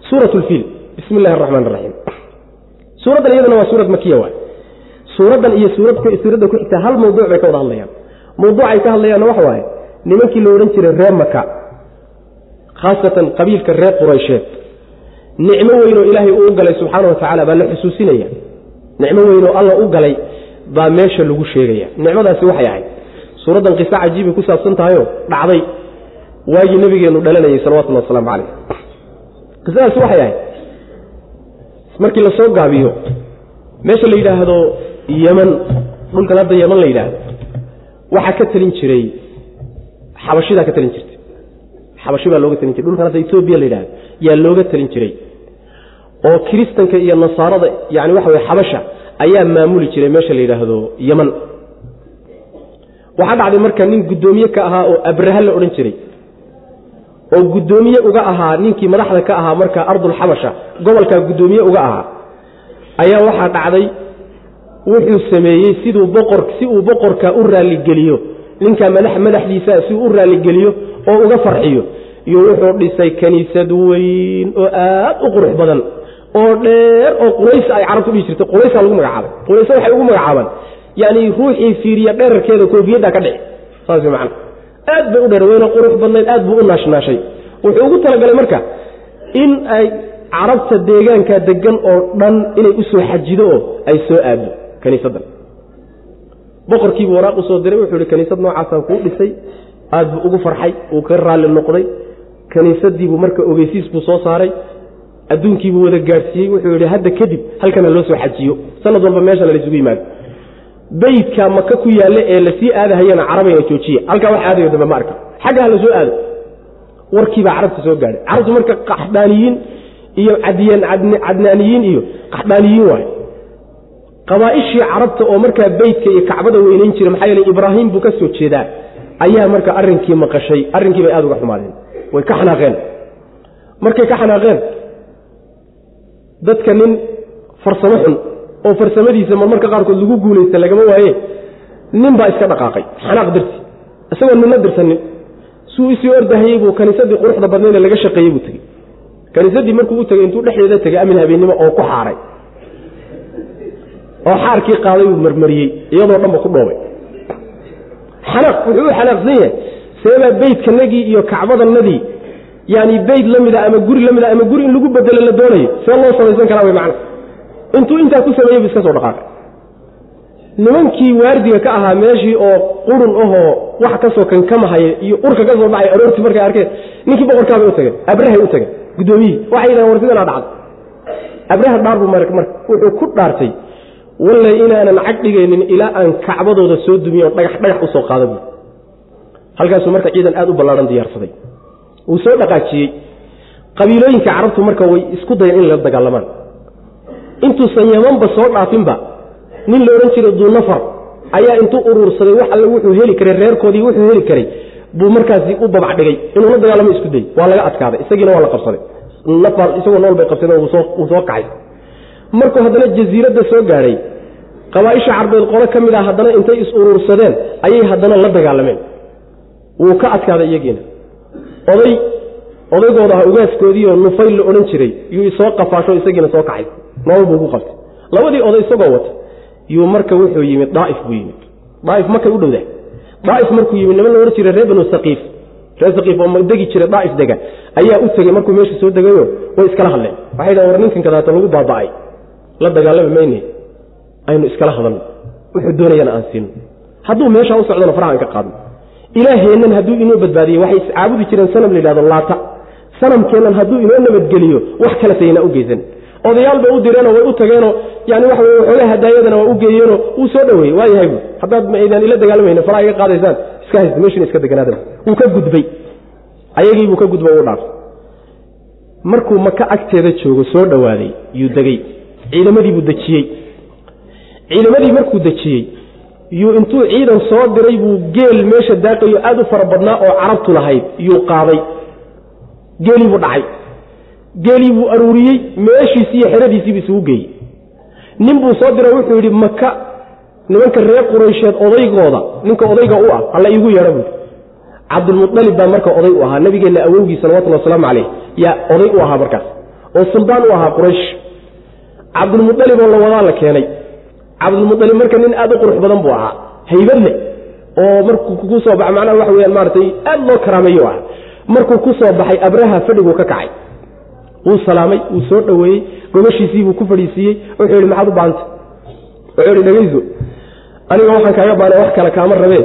[SPEAKER 2] suurat lfiil bismi illahi araxmaan araxiim suuraddan iyadana waa suurad makiya waay suuraddan iyo suurad suuradda ku xigtaa hal mawduuc bay ka wada hadlayaan. Mawduucay ka hadlayaanna waxa waaye nimankii la odhan jiray reer maka khaasatan qabiilka reer quraysheed nicmo weynoo ilaahay uu galay subxaana wa tacaala baa la xusuusinaya nicmo weynoo alla u galay baa meesha lagu sheegaya nicmadaasi waxay ahayd suuraddan qiso cajiibay ku saabsan tahayoo dhacday waagii nabigeenu dhalanayay salawatullhi wasalaamu calayh. Qisadaasi waxay ahayd markii la soo gaabiyo meesha la yidhaahdo yeman dhulkan hadda yeman la yidhaahdo waxaa ka talin jiray xabashidaa ka talin jirtay. Xabashi baa looga talin jiray. Dhulkan hadda etoobiya la yidhahdo yaa looga talin jiray. Oo kiristanka iyo nasaarada yani waxa weye xabasha ayaa maamuli jiray meesha la yidhaahdo yeman waxaa dhacday marka nin guddoomiye ka ahaa oo abraha la odhan jiray. Oo guddoomiye uga ahaa ninkii madaxda ka ahaa marka ardulxabasha gobolkaa guddoomiye uga ahaa ayaa waxaa dhacday wuxuu sameeyey siduu boqor si uu boqorka u raalligeliyo ninka madax madaxdiisa si uu u raalligeliyo oo uga farxiyo. Iyo wuxuu dhisay kaniisad weyn oo aad u qurux badan oo dheer oo quraysa ay carabtu dhihi jirtay. Quraysa lagu magacaabay. Quraysa waxay ugu magacaabaan yani ruuxii fiiriya dherarkeeda koofiyadda ka dhici. Saas man aad bay u dheer weyna qurux badnayd aad buu u naashnaashay wuxuu ugu talagalay marka in ay carabta deegaanka degan oo dhan inay u soo xajido oo ay soo aado kaniisaddan. Boqorkiibuu waraaq u soo diray wuxuu ihi kaniisad noocaasaan kuu dhisay aad buu ugu farxay uu ka raalli noqday. Kaniisadiibuu marka ogeysiis buu soo saaray adduunkiibuu wada gaadhsiiyey wuxuu yidhi hadda kadib halkana loo soo xajiyo. Sanad walba meeshana laysugu yimaado beydka maka ku yaalle ee la sii aadahayana carabayna joojiya halkaa wax aadayo dambe ma arka. Xagga ha aado. Warkiibaa carabta soo gaadhay. Carabtu marka qaxdaaniyiin iyo cadnaaniyiin iyo qaxdaaniyiin waay. Qabaaishii carabta oo markaa beydka iyo kacbada weynayn jira maxaa yeele ibraahim buu ka soo jeedaa ayaa marka arrinkii maqashay. Arrinkii bay aada uga xumaadeen. Way ka xanaaqeen. Markay ka xanaaqeen dadka nin farsamo xun oo farsamadiisa marmarka qaarkood lagu guulaysta lagama waaye nin baa iska dhaqaaqay xanaaq darti isagoo ninna dirsanin suu isii ordahayey buu kaniisadii quruxda badnayne laga shaqeeyey buu tegey. Kaniisadii markuu u tegey intuu dhexdeeda tegay amin habeennimo oo ku xaaray. Oo xaarkii qaaday uu marmariyey iyadoo dhanba ku dhoobay. Xanaaq wuxuu u xanaaqsan yahay seebaa beydkanagii iyo kacbadanadii yani beyd la mida ama guri la ama guri in lagu bedelo la doonayo see loo samaysan karaa way macna intuu intaa ku sameeyey bu iska soo dhaqaaqay. Nimankii waardiga ka ahaa meeshii oo qurun ahoo wax ka soo kankamahaya iyo urka ka soo baxay aroortii markay arkeen ninkii boqorkaabay u tageen abrahay u tageen guddoomiyihii waxay yidhahen war sidanaa dhacday abraha dhaar buu mar marka wuxuu ku dhaartay wallay inaanan cag dhigaynin ilaa aan kacbadooda soo dumiyo on dhagax dhagax u soo qaada buui halkaasuu marka ciidan aad u ballaadhan diyaarsaday. Wuu soo dhaqaajiyey. Qabiilooyinka carabtu marka way isku dayeen in la dagaalamaan intuusan yamanba soo dhaafinba nin la odhan jiray duunafar ayaa intuu uruursaday wax alle wuxuu heli karay reerkoodii wuxuu heli karay buu markaasi u babac dhigay. Inuu la dagaalamo isku day waa laga adkaaday isagiina waa la qabsaday. Nafar isagoo nool bay qabsadeen wuu soo kacay markuu haddana jasiiradda soo gaadhay qabaaisha carbeed qolo ka mid ah haddana intay is uruursadeen ayay haddana la dagaalameen. Wuu ka adkaaday iyagiina. Oday odaygooda aha ugaaskoodiioo nufayl la odhan jiray yuu isoo qafaasho isagiina soo kacay. Nolol buu ku qabtay. Labadii oday isagoo wata yuu marka wuxuu yimid daaif buu yimid. Daaif markay u dhowdahay daaif markuu yimid niman la odhan jiray reer banu saqiif. Reer saqiif oo degi jiray daaif dega ayaa u tegey markuu meesha soo degayo way iskala hadleen. Waxay dhahen war ninkan kadaata lagu baaba'ay. La dagaalami mayne aynu iskala hadalno. Wuxuu doonayana aan siino. Hadduu meeshaa u socdona faraha an ka qaadno. Ilaaheennan hadduu inoo badbaadiyey waxay iscaabudi jireen sanam la yidhahdo laata sanamkeennan hadduu inoo nabadgeliyo wax kale sayna u geysan odayaal bay u direenoo way u tageenoo yani waxa weye waxoogaa hadaayadana waa u geeyeenoo wuu soo dhoweeyey waa yahay bu haddaad maydaan ila dagaalamayna faraha iga qaadaysaan iska haysta meeshiina iska deganaada wuu ka gudbay. Ayagiibuu ka gudba u dhaafay markuu maka agteeda joogo soo dhowaaday yuu degey ciidamadiibuu dejiyey. Ciidamadii markuu dejiyey yuu intuu ciidan soo diray buu geel meesha daaqayo aad u fara badnaa oo carabtu lahayd yuu qaaday geelii buu dhacay. Geelii buu aruuriyey meeshiisii iyo xeradiisiibu isugu geeyey. Nin buu soo dira wuxuu yidhi maka nimanka reer quraysheed odaygooda ninka odayga u ah hala iigu yeedha buui cabdulmualib baa marka oday u ahaa nabigeenna awowgii salawatulli wasalaamu caleyh yaa oday u ahaa markaas oo suldaan u ahaa quraysh. Cabdulmualib oo la wadaa la keenay. Cabdulmualib marka nin aad u qurux badan buu ahaa haybad leh oo markuu ku soo baxa macnaha waxa weyaan maaratay aad loo karaameeyo ah markuu ku soo baxay abraha fadhiguu ka kacay. Wuu salaamay wuu soo dhoweeyey gobashiisiibuu ku fadhiisiiyey wuxuu yihi maxaad u baanta wuxuu ihi dhegayso aniga waxaan kaaga baana wax kale kaama rabee.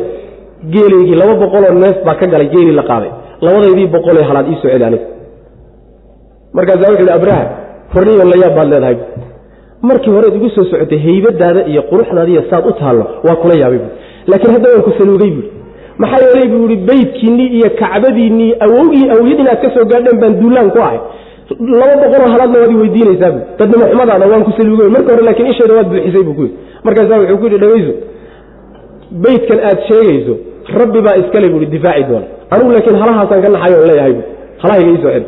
[SPEAKER 2] Geelaygii laba boqoloo neef baa ka galay geelii la qaaday. Labadaydii boqolee halaad ii soo aniga. Markaasaa wuxu ihi abraha horniyo layaab baad leedahay. Markii horeed igu soo socotay haybadaada iyo quruxdaada iyo saad u taallo waa kula yaabay buui laakiin hadda waan ku saluugay buui maxaa yeelay buu ihi beydkiinnii iyo kacbadiinnii awowgii awyad inaad ka gaadheen baan duulaan ku ahay. Laba boqoloo halaadna waad i weydiinaysaa bu dadnimo xumadaada waan ku saluugay. Marka hore laakiin isheeda waad buuxisay buu ku yidhi. Markaasaa wuxuu ku yidhi dhegayso beydkan aad sheegayso rabbi baa iskale buui difaaci doona. Anigu laakiin halahaasaan ka naxayo on leeyahay bu halahayga iisoo celi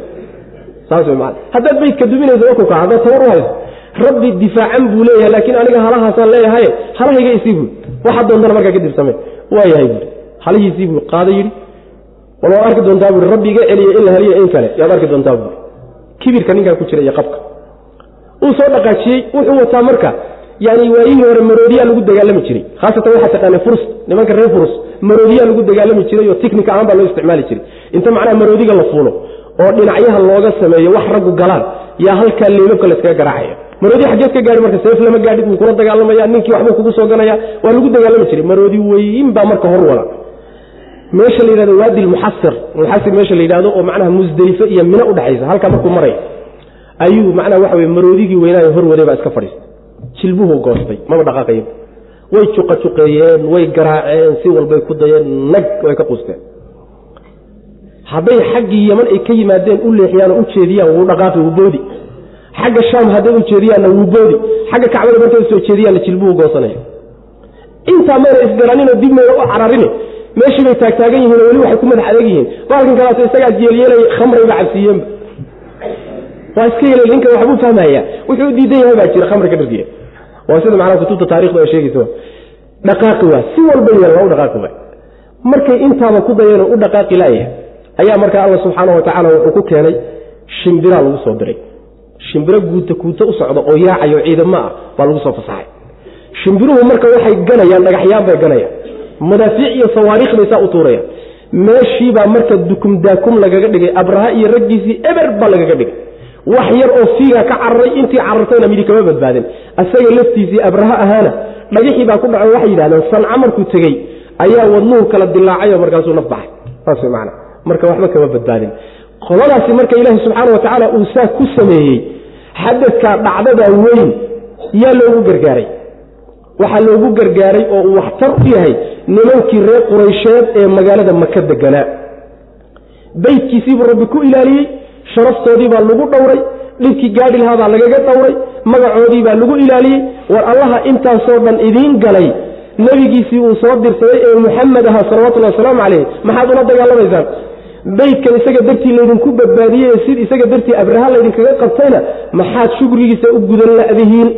[SPEAKER 2] saas wey maana haddaad beydka duminayso wakuka haddaad tabar u hayso rabbi difaacan buu leeyahay laakiin aniga halahaasaan leeyahaye halahayga isii buui waxaad doontana markaa kadib samey waa yahay buui halihiisii buu qaada yidhi wal waad arki doontaa buui rabbi iga celiya in la heliyo in kale. Yaad arki doontaa buui kibirka ninkaa ku jira iyo qabka. Uu soo dhaqaajiyey wuxuu wataa marka yani waayihii hore maroodiyaa lagu dagaalami jiray. Khaasatan waxaa taqaana furs nimanka reer furs maroodiyaa lagu dagaalami jiray oo tiknika ahaan baa loo isticmaali jiray. Inta macnaha maroodiga la fuulo oo dhinacyaha looga sameeyo wax raggu galaan yaa halkaa leebabka layskaga garaacaya. Maroodi xaggeed ka gaadhi marka seef lama gaadhid wuu kula dagaalamaya ninkii waxbuu kugu soo ganaya waa lagu dagaalami jiray. Maroodi weyn baa marka hor wada meesha la yidhahdo waadi lmuxasir muxasir meesha la yidhahdo oo macnaha musdelifo iyo mino udhexaysa halkaa markuu maraya ayuu macnaha waxa weye maroodigii weynaayo hor waday baa iska fadhiistay jilbuhu goostay maba dhaqaaqayen way juqajuqeeyeen way garaaceen si walbay ku dayeen nag way ka quusteen. Hadday xaggii yaman ay ka yimaadeen u leexiyaan oo u jeediyaan wuu dhaqaaqi wuu boodi. Xagga shaam hadday u jeediyaanna wuu boodi. Xagga kacbada markay u soo jeediyaanna jilbuhu goosanaya intaa mayna isgaraninoo dib mayna u cararini meeshii bay taagtaagan yihiin oo weli waxay ku madax adeeg yihiin. Baalkan kalaato isagaa yeelyeelay khamrayba cabsiiyeenba waa iska yeel ninka waxbuu fahmaya. Wuxuu diidan yahay baa jira khamri ka dhargiya waa sida macnaha kutubta taarikhda ay sheegaysa dhaqaaqi waa si walba yeel waa u dhaqaaqi waa markay intaaba ku dayeen oo u dhaqaaqi laayahay ayaa markaa alla subxaana wa wuxuu ku keenay shimbiraa lagu soo diray. Shimbiro guuta kuuta u socda oo yaacayo ciidamo ah baa lagu soo fasaxay. Shimbiruhu marka waxay ganayaan dhagaxyaan bay ganayaan madaafiic iyo sawaariikh bay saa u tuurayaan. Meeshiibaa marka dukum daakum lagaga dhigay abraha iyo raggiisii eber baa lagaga dhigay. Wax yar oo fiiga ka cararay intii carartayna midi kama badbaadin. Asaga laftiisii abraha ahaana dhagixii baa ku dhaco waxay yidhahdeen sanca markuu tegey ayaa wadnuhu kala dilaacayo markaasuu naf baxay. Saas macana marka waxba kama badbaadin. Qoladaasi marka ilaahi subxaana wa tacaala uu saa ku sameeyey xadadkaa dhacdada weyn yaa loogu gargaaray waxaa loogu gargaaray oo uu waxtar u yahay nimankii reer quraysheed ee magaalada maka deganaa beydkiisiibuu rabbi ku ilaaliyey sharaftoodii baa lagu dhowray dhibkii gaadhi lahaa baa lagaga dhowray magacoodii baa lagu ilaaliyey. War allaha intaasoo dhan idiin galay nebigiisii uu soo dirsaday ee muxamed ahaa salawatullahi wasalaamu calayh maxaad ula dagaalamaysaan beydkan isaga dartii laydinku badbaadiyey sid isaga dartii abraha laydinkaga qabtayna maxaad shugrigiisa u gudan la'dihiin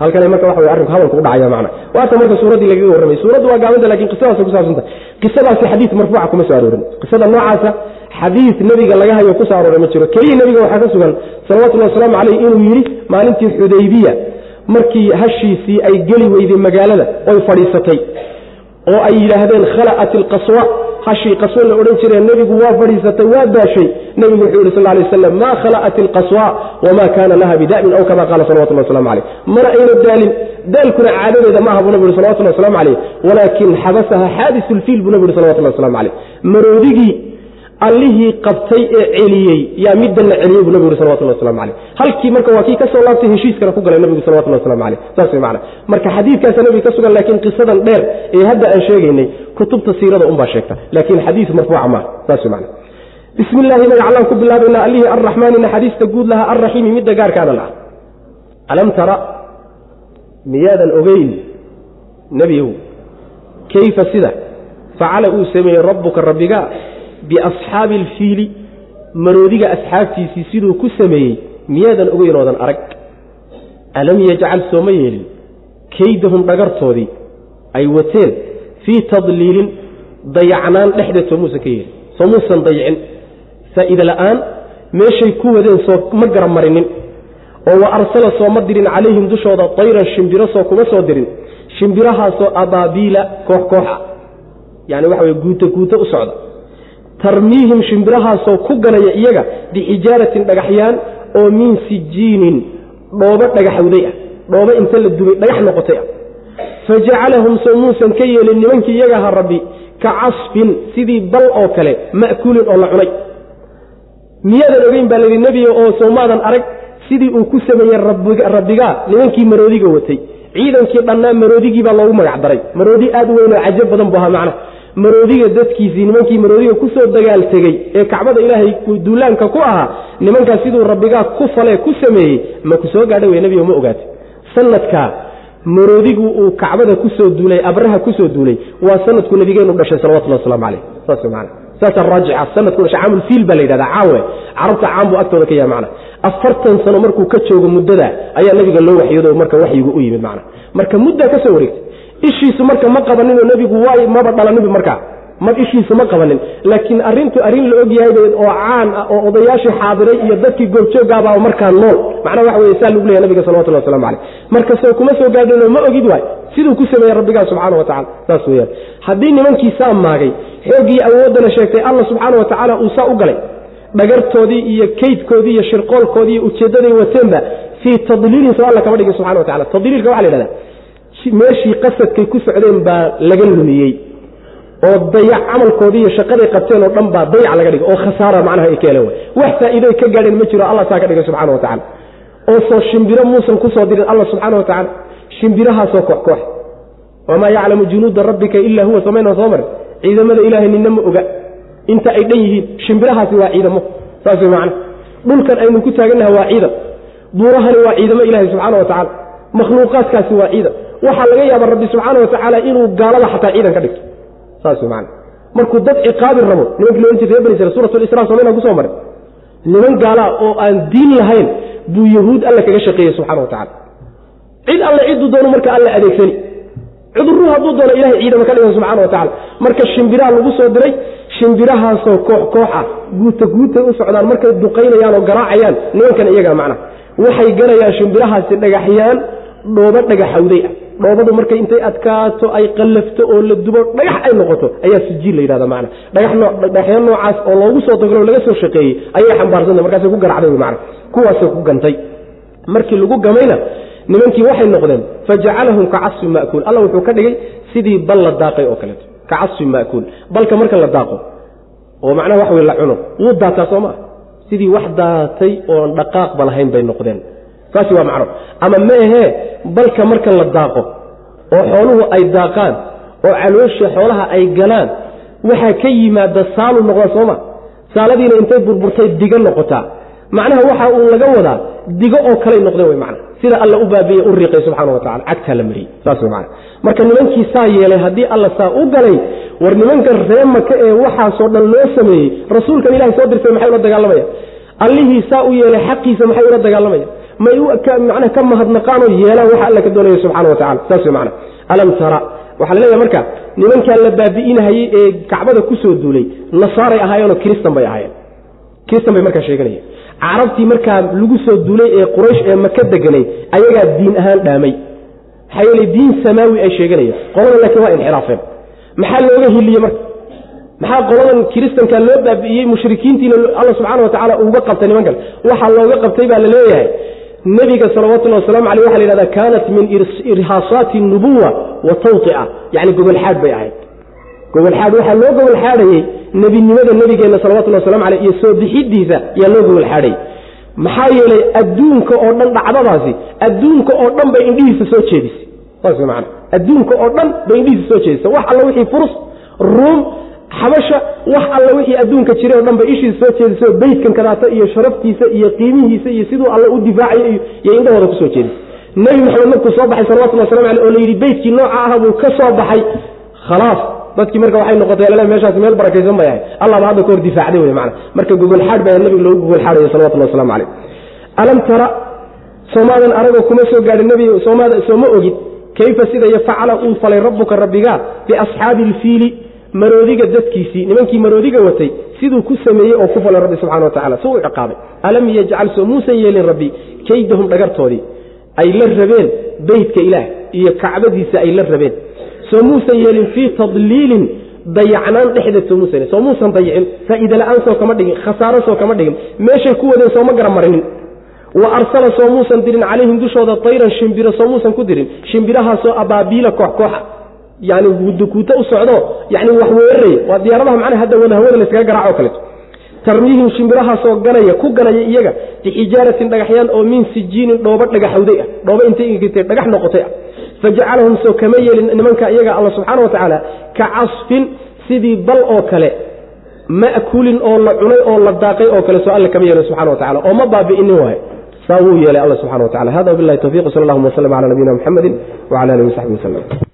[SPEAKER 2] halkan marka wey arrinku hadalku u dhacaya macna. Waata marka suuraddii lagaga warramay. Suuraddu waa gaabanta laakiin qisadaasay ku saabsanta qisadaasi xadiis marfuuca kuma soo aroorin. Qisada noocaasa xadiis nebiga laga hayo ku soo arooray ma jiro. Keliya nebiga waxaa ka sugan salawatullahi wasalaamu caleyh inuu yidhi maalintii xudaybiya markii hashiisii ay geli weyday magaalada oy fadhiisatay oo ay yidhaahdeen khala'at ilqaswa hashii qaswo la odhan jiree nebigu waa fadhiisatay waa daashay. Nebigu wuxuu yihi sal lay waslam maa khala'at ilqaswa wamaa kaana laha bidamin aw kama qaala salawatullah waslamu caleyh mana ayna daalin daalkuna caadadeeda ma buu nabi yhi salawatullah waslamu caleyh walaakin xabasaha xaadisu lfiil buu nabi yhi salawatullah waslamu caleyh maroodigii allihii qabtay ee celiyey. Yaa middanna celiyey buu nabigu yhi salawatullah waslamu caleyh halkii marka waa kii ka laabtay heshiiskana ku galay nabigu salawatullah waslamu caleyh saas way macana marka xadiidkaasa nabiga ka sugan laakiin qisadan dheer ee hadda aan sheegaynay kutubta siirada unbaa sheegta. Laakiin xadiis marfuuca maaha saas way macana bismi illaahi magacallaan ku bilaabaynaa allihii arraxmaani naxariista guud lahaa arraxiimi midda gaarkaana laha alam tara miyaadan ogeyn nebiyow kayfa sida? Facala uu sameeyey rabbuka rabbiga biasxaabi alfiili maroodiga asxaabtiisii siduu ku sameeyey miyaadan ogeyn oodan arag. Alam yajcal sooma yeelin kaydahum dhagartoodii ay wateen fii tadliilin dayacnaan dhexdeed soo muusan ka yeelin soo muusan dayicin. Faa'iide la'aan meeshay ku wadeen soo ma garab marinin oo wa arsala sooma dirin calayhim dushooda tayran shimbiro soo kuma soo dirin shimbirahaasoo abaabiila koox koox ah yani waxa wey guuto guuto u socda tarmiihim shimbirahaasoo ku ganaya iyaga bixijaaratin dhagaxyaan oo min sijiinin dhoobo dhagaxawday ah dhoobo inta la dubay dhagax noqotay ah. Fajacalahum soo muusan ka yeelin nimankii iyagaha rabbi ka casfin sidii bal oo kale ma'kuulin oo la cunay. Miyaadan ogeyn baa layidhi nebiga oo soomaadan arag sidii uu ku sameeyey rabbigaa nimankii maroodiga watay. Ciidankii dhannaa maroodigii baa loogu magac daray. Maroodi aad u weyn oo cajab badan bu ahaa macna maroodiga dadkiisii nimankii maroodiga ku soo dagaal tegey ee kacbada ilaahay duulaanka ku ahaa nimankaas siduu rabbigaa ku falee ku sameeyey ma ku soo wey nebiga ma ogaatay. Sanadkaa maroodigu uu kacbada ku soo duulay abraha ku soo duulay waa sanadku nabigeenu dhashay salawatullah waslamu caleyh saas man saasa raajica sanadku dhashay caamulfiil baa la yidhahdaa caawe. Carabta caam buu agtooda ka yahay macna afartan sano markuu ka joogo muddada ayaa nabiga loo waxyoodo marka waxyigu u yimid macna marka muddaa ka soo wareegtay ishiisu marka ma qabaninoo nebigu waay maba dhalaninba markaa mar ishiisu ma qabanin. Laakiin arrintu arrin la ogyahay oo caan ah oo odayaashii xaadiray iyo dadkii goobjooggaabaa markaa nool. Macnaa waxa weye saa lagu leeyahy nabiga salawatullah waslamu caleyh marka soo kuma soo gaadhinoo ma ogid waay. Siduu ku sameeyey rabbigaa subxaana wa tacala saas weyaan haddii nimankii saa maagay xooggii awooddana sheegtay alla subxaana wa tacaala uu saa u galay. Dhagartoodii iyo kaydkoodii iyo shirqoolkoodii iyo ujeeddaday wateenba fii tadliilin soo alla kama dhigin subxana wa tacala tadliilka waxa la yhahda meeshii qasadkay ku socdeen baa laga lumiyey oo dayac camalkoodii iyo shaqaday qabteen oo dhan baa dayac laga dhigay oo khasaara macnaha ay ka heleen wax faa'iidoy ka gaadheen ma jiro allah saa ka dhigay subxana wa tacala oo shimbiro muusan ku soo dirin allah subxaana wa tacala shimbirahaasoo koox koox. Wamaa yaclamu junuuda rabbika ilaa huwa samaynaa soo marin? Ciidamada ilaahay ninna ma oga. Inta ay dhan yihiin shimbirahaasi waa ciidamo. Saas way macna. Dhulkan aynu ku taagannaha waa ciidan buurahani waa ciidamo ilaahay subxaana wa tacala makhluuqaadkaasi waa ciidan. Waxaa laga yaaba rabbi subxaana wa tacaala inuu gaalada xataa ciidan ka dhigto. Saas macana markuu dad ciqaabi rabo nimankii loohan jirta bani israil suurat lisra somayna ku soo marin niman gaalaa oo aan diin lahayn buu yahuud alla kaga shaqeeyey subxana wa tacala cid alle cidduu doono marka alla adeegsani. Cuduruu hadduu doono ilahay ciidama ka dhigan subxana wa tacala marka shimbiraha lagu soo diray shimbirahaasoo koox koox ah guuta guutay u socdaan markay duqaynayaan oo garaacayaan nimankan iyaga macna waxay ganayaan shimbirahaasi dhagaxyaan dhoobo dhagaxawday. Ah dhoobadu markay intay adkaato ay qallafto oo la dubo dhagax ay noqoto ayaa sijiil la yidhahda macna. Dhagaxyo noocaas oo loogu soo dagalo laga soo shaqeeyey ayay xambaarsanta markaasay ku garacday wy kuwaasay ku gantay. Markii lagu gamayna nimankii waxay noqdeen fajacalahum ka casfin ma'kuul alla wuxuu ka dhigay sidii bal la daaqay oo kaleeto. Ka casfin ma'kuul balka marka la daaqo oo macnaha wax wey la cuno wuu daataa soo maa sidii wax daatay oon dhaqaaqba lahayn bay noqdeen. Saasi waa macno ama ma ahee balka marka la daaqo oo xooluhu ay daaqaan oo caloosha xoolaha ay galaan waxaa ka yimaada saalu noqda sooma saaladiina intay burburtay digo noqotaa. Macnaha waxa uu laga wadaa digo oo kaley noqdeen wey macna. Sida alla u baabiye u riiqay subxana wa tacala cagtaa la mariyey. Saas wey macna. Marka nimankii saa yeelay haddii alla saa u galay war nimankan ree maka ee waxaasoo dhan loo sameeyey rasuulkan ilahay soo dirtay maxay ula dagaalamaya? Allihii saa u yeelay xaqiisa maxay ula dagaalamaya? May mana ka mahadnaqaanoo yeelaan waxa alla ka doonaya subxana wa tacala saas wey alam tara waxaa la leeyahay marka nimankaa la baabi'inahayey ee kacbada ku soo duulay nasaaray ahaayeenoo kiristan bay ahaayeen. Kiristan bay markaa sheeganayeen. Carabtii markaa lagu soo duulay ee quraysh ee maka deganay ayagaa diin ahaan dhaamay. Maxaa yeele diin samaawi ay sheeganayeen. Qolada laakiin waa inxiraafeen maxaa looga hiliye marka? Maxaa qoladan kiristanka loo baabi'iyey mushrikiintiina alla subxana wa tacala uga qabtay nimankan waxaa looga qabtay baa la leeyahay. Nebiga salawatullahi waslamu aleyh waxa la yhahda kaanat min irhaasaati nubuwa wa tawtia. Yani gogolxaad bay ahayd. Gogolxaad waxaa loo gogolxaadhayey nebinimada nebigeenna salawatullahi waslamu aleyh iyo soo bixidiisa yaa loo gogolxaadhayey maxaa yeelay adduunka oo dhan dhacdadaasi adduunka oo dhan bay indhihiisa soo jeedisay saas man adduunka oo dhan bay soo jeedisay wax alla wixii furus ruum xabasha wax alla wixii adduunka jiray o dhan bay ishiisa soo jeedisay oo beydkan kadaata iyo sharaftiisa iyo qiimihiisa iyo siduu alla u difaacay iyo indhahooda ku soo jeedisay nebi maxamed markuu soo baxay salawatullah waslamu aleyh oo layidhi beydkii nooca ah buu ka soo baxay. Khalaas. Dadkii marka waxay noqotay meeshaas meel barakaysan bay ahay allah ba hadda ka hor difaacday wey mana marka gogolxaadh baa nabiga loogu gogolxaadhaya salawatullah waslamu caleyh alam tara soomaadan aragoo kuma soo gaadhin soomaada sooma ogid kayfa sida yafacala uu falay rabbuka rabbigaa biasxaabi ilfiili maroodiga dadkiisii nimankii maroodiga watay siduu ku sameeyey oo ku falay rabbi subxana wa tacala si uu ciqaabay alam yajcal soo muusan yeelin rabbi kaydahum dhagartoodii ay la rabeen beytka ilaah iyo kacbadiisa ay la rabeen soo muusan yeelin fii tadliilin dayacnaan dhexdeed soo muusan soo muusan dayicin faa'iida la'aan soo kama dhigin khasaaro soo kama dhigin meeshay ku wadeen sooma garamarinin wa arsala soo muusan dirin calayhim dushooda tayran shimbiro soo muusan ku dirin. Shimbirahaasoo abaabiila koox kooxa yani dukuuto u socdo yani wax weeraraya waa diyaaradaha macnaha hadda wada hawada layskaga garaaco kaleeto tarmihim shimbirahaasoo ganaya ku ganaya iyaga bixijaaratin dhagaxyaan oo min sijiinin dhoobo dhagaxawday ah dhoobo intay dhagax noqotay ah. Fajacalahum soo kama yeelin nimanka iyaga alla subxaana wa tacaala ka casfin sidii bal oo kale ma'kulin oo la cunay oo la daaqay oo kale soo alle kama yeelin subxana wa tacala oo baabi'inin waaye saa wuu yeelay alla subxana wa tacala hada wabilahi tawfiq sal allahuma waslm cala nabiyina muxamedi wcala alihi wasaxbi waslm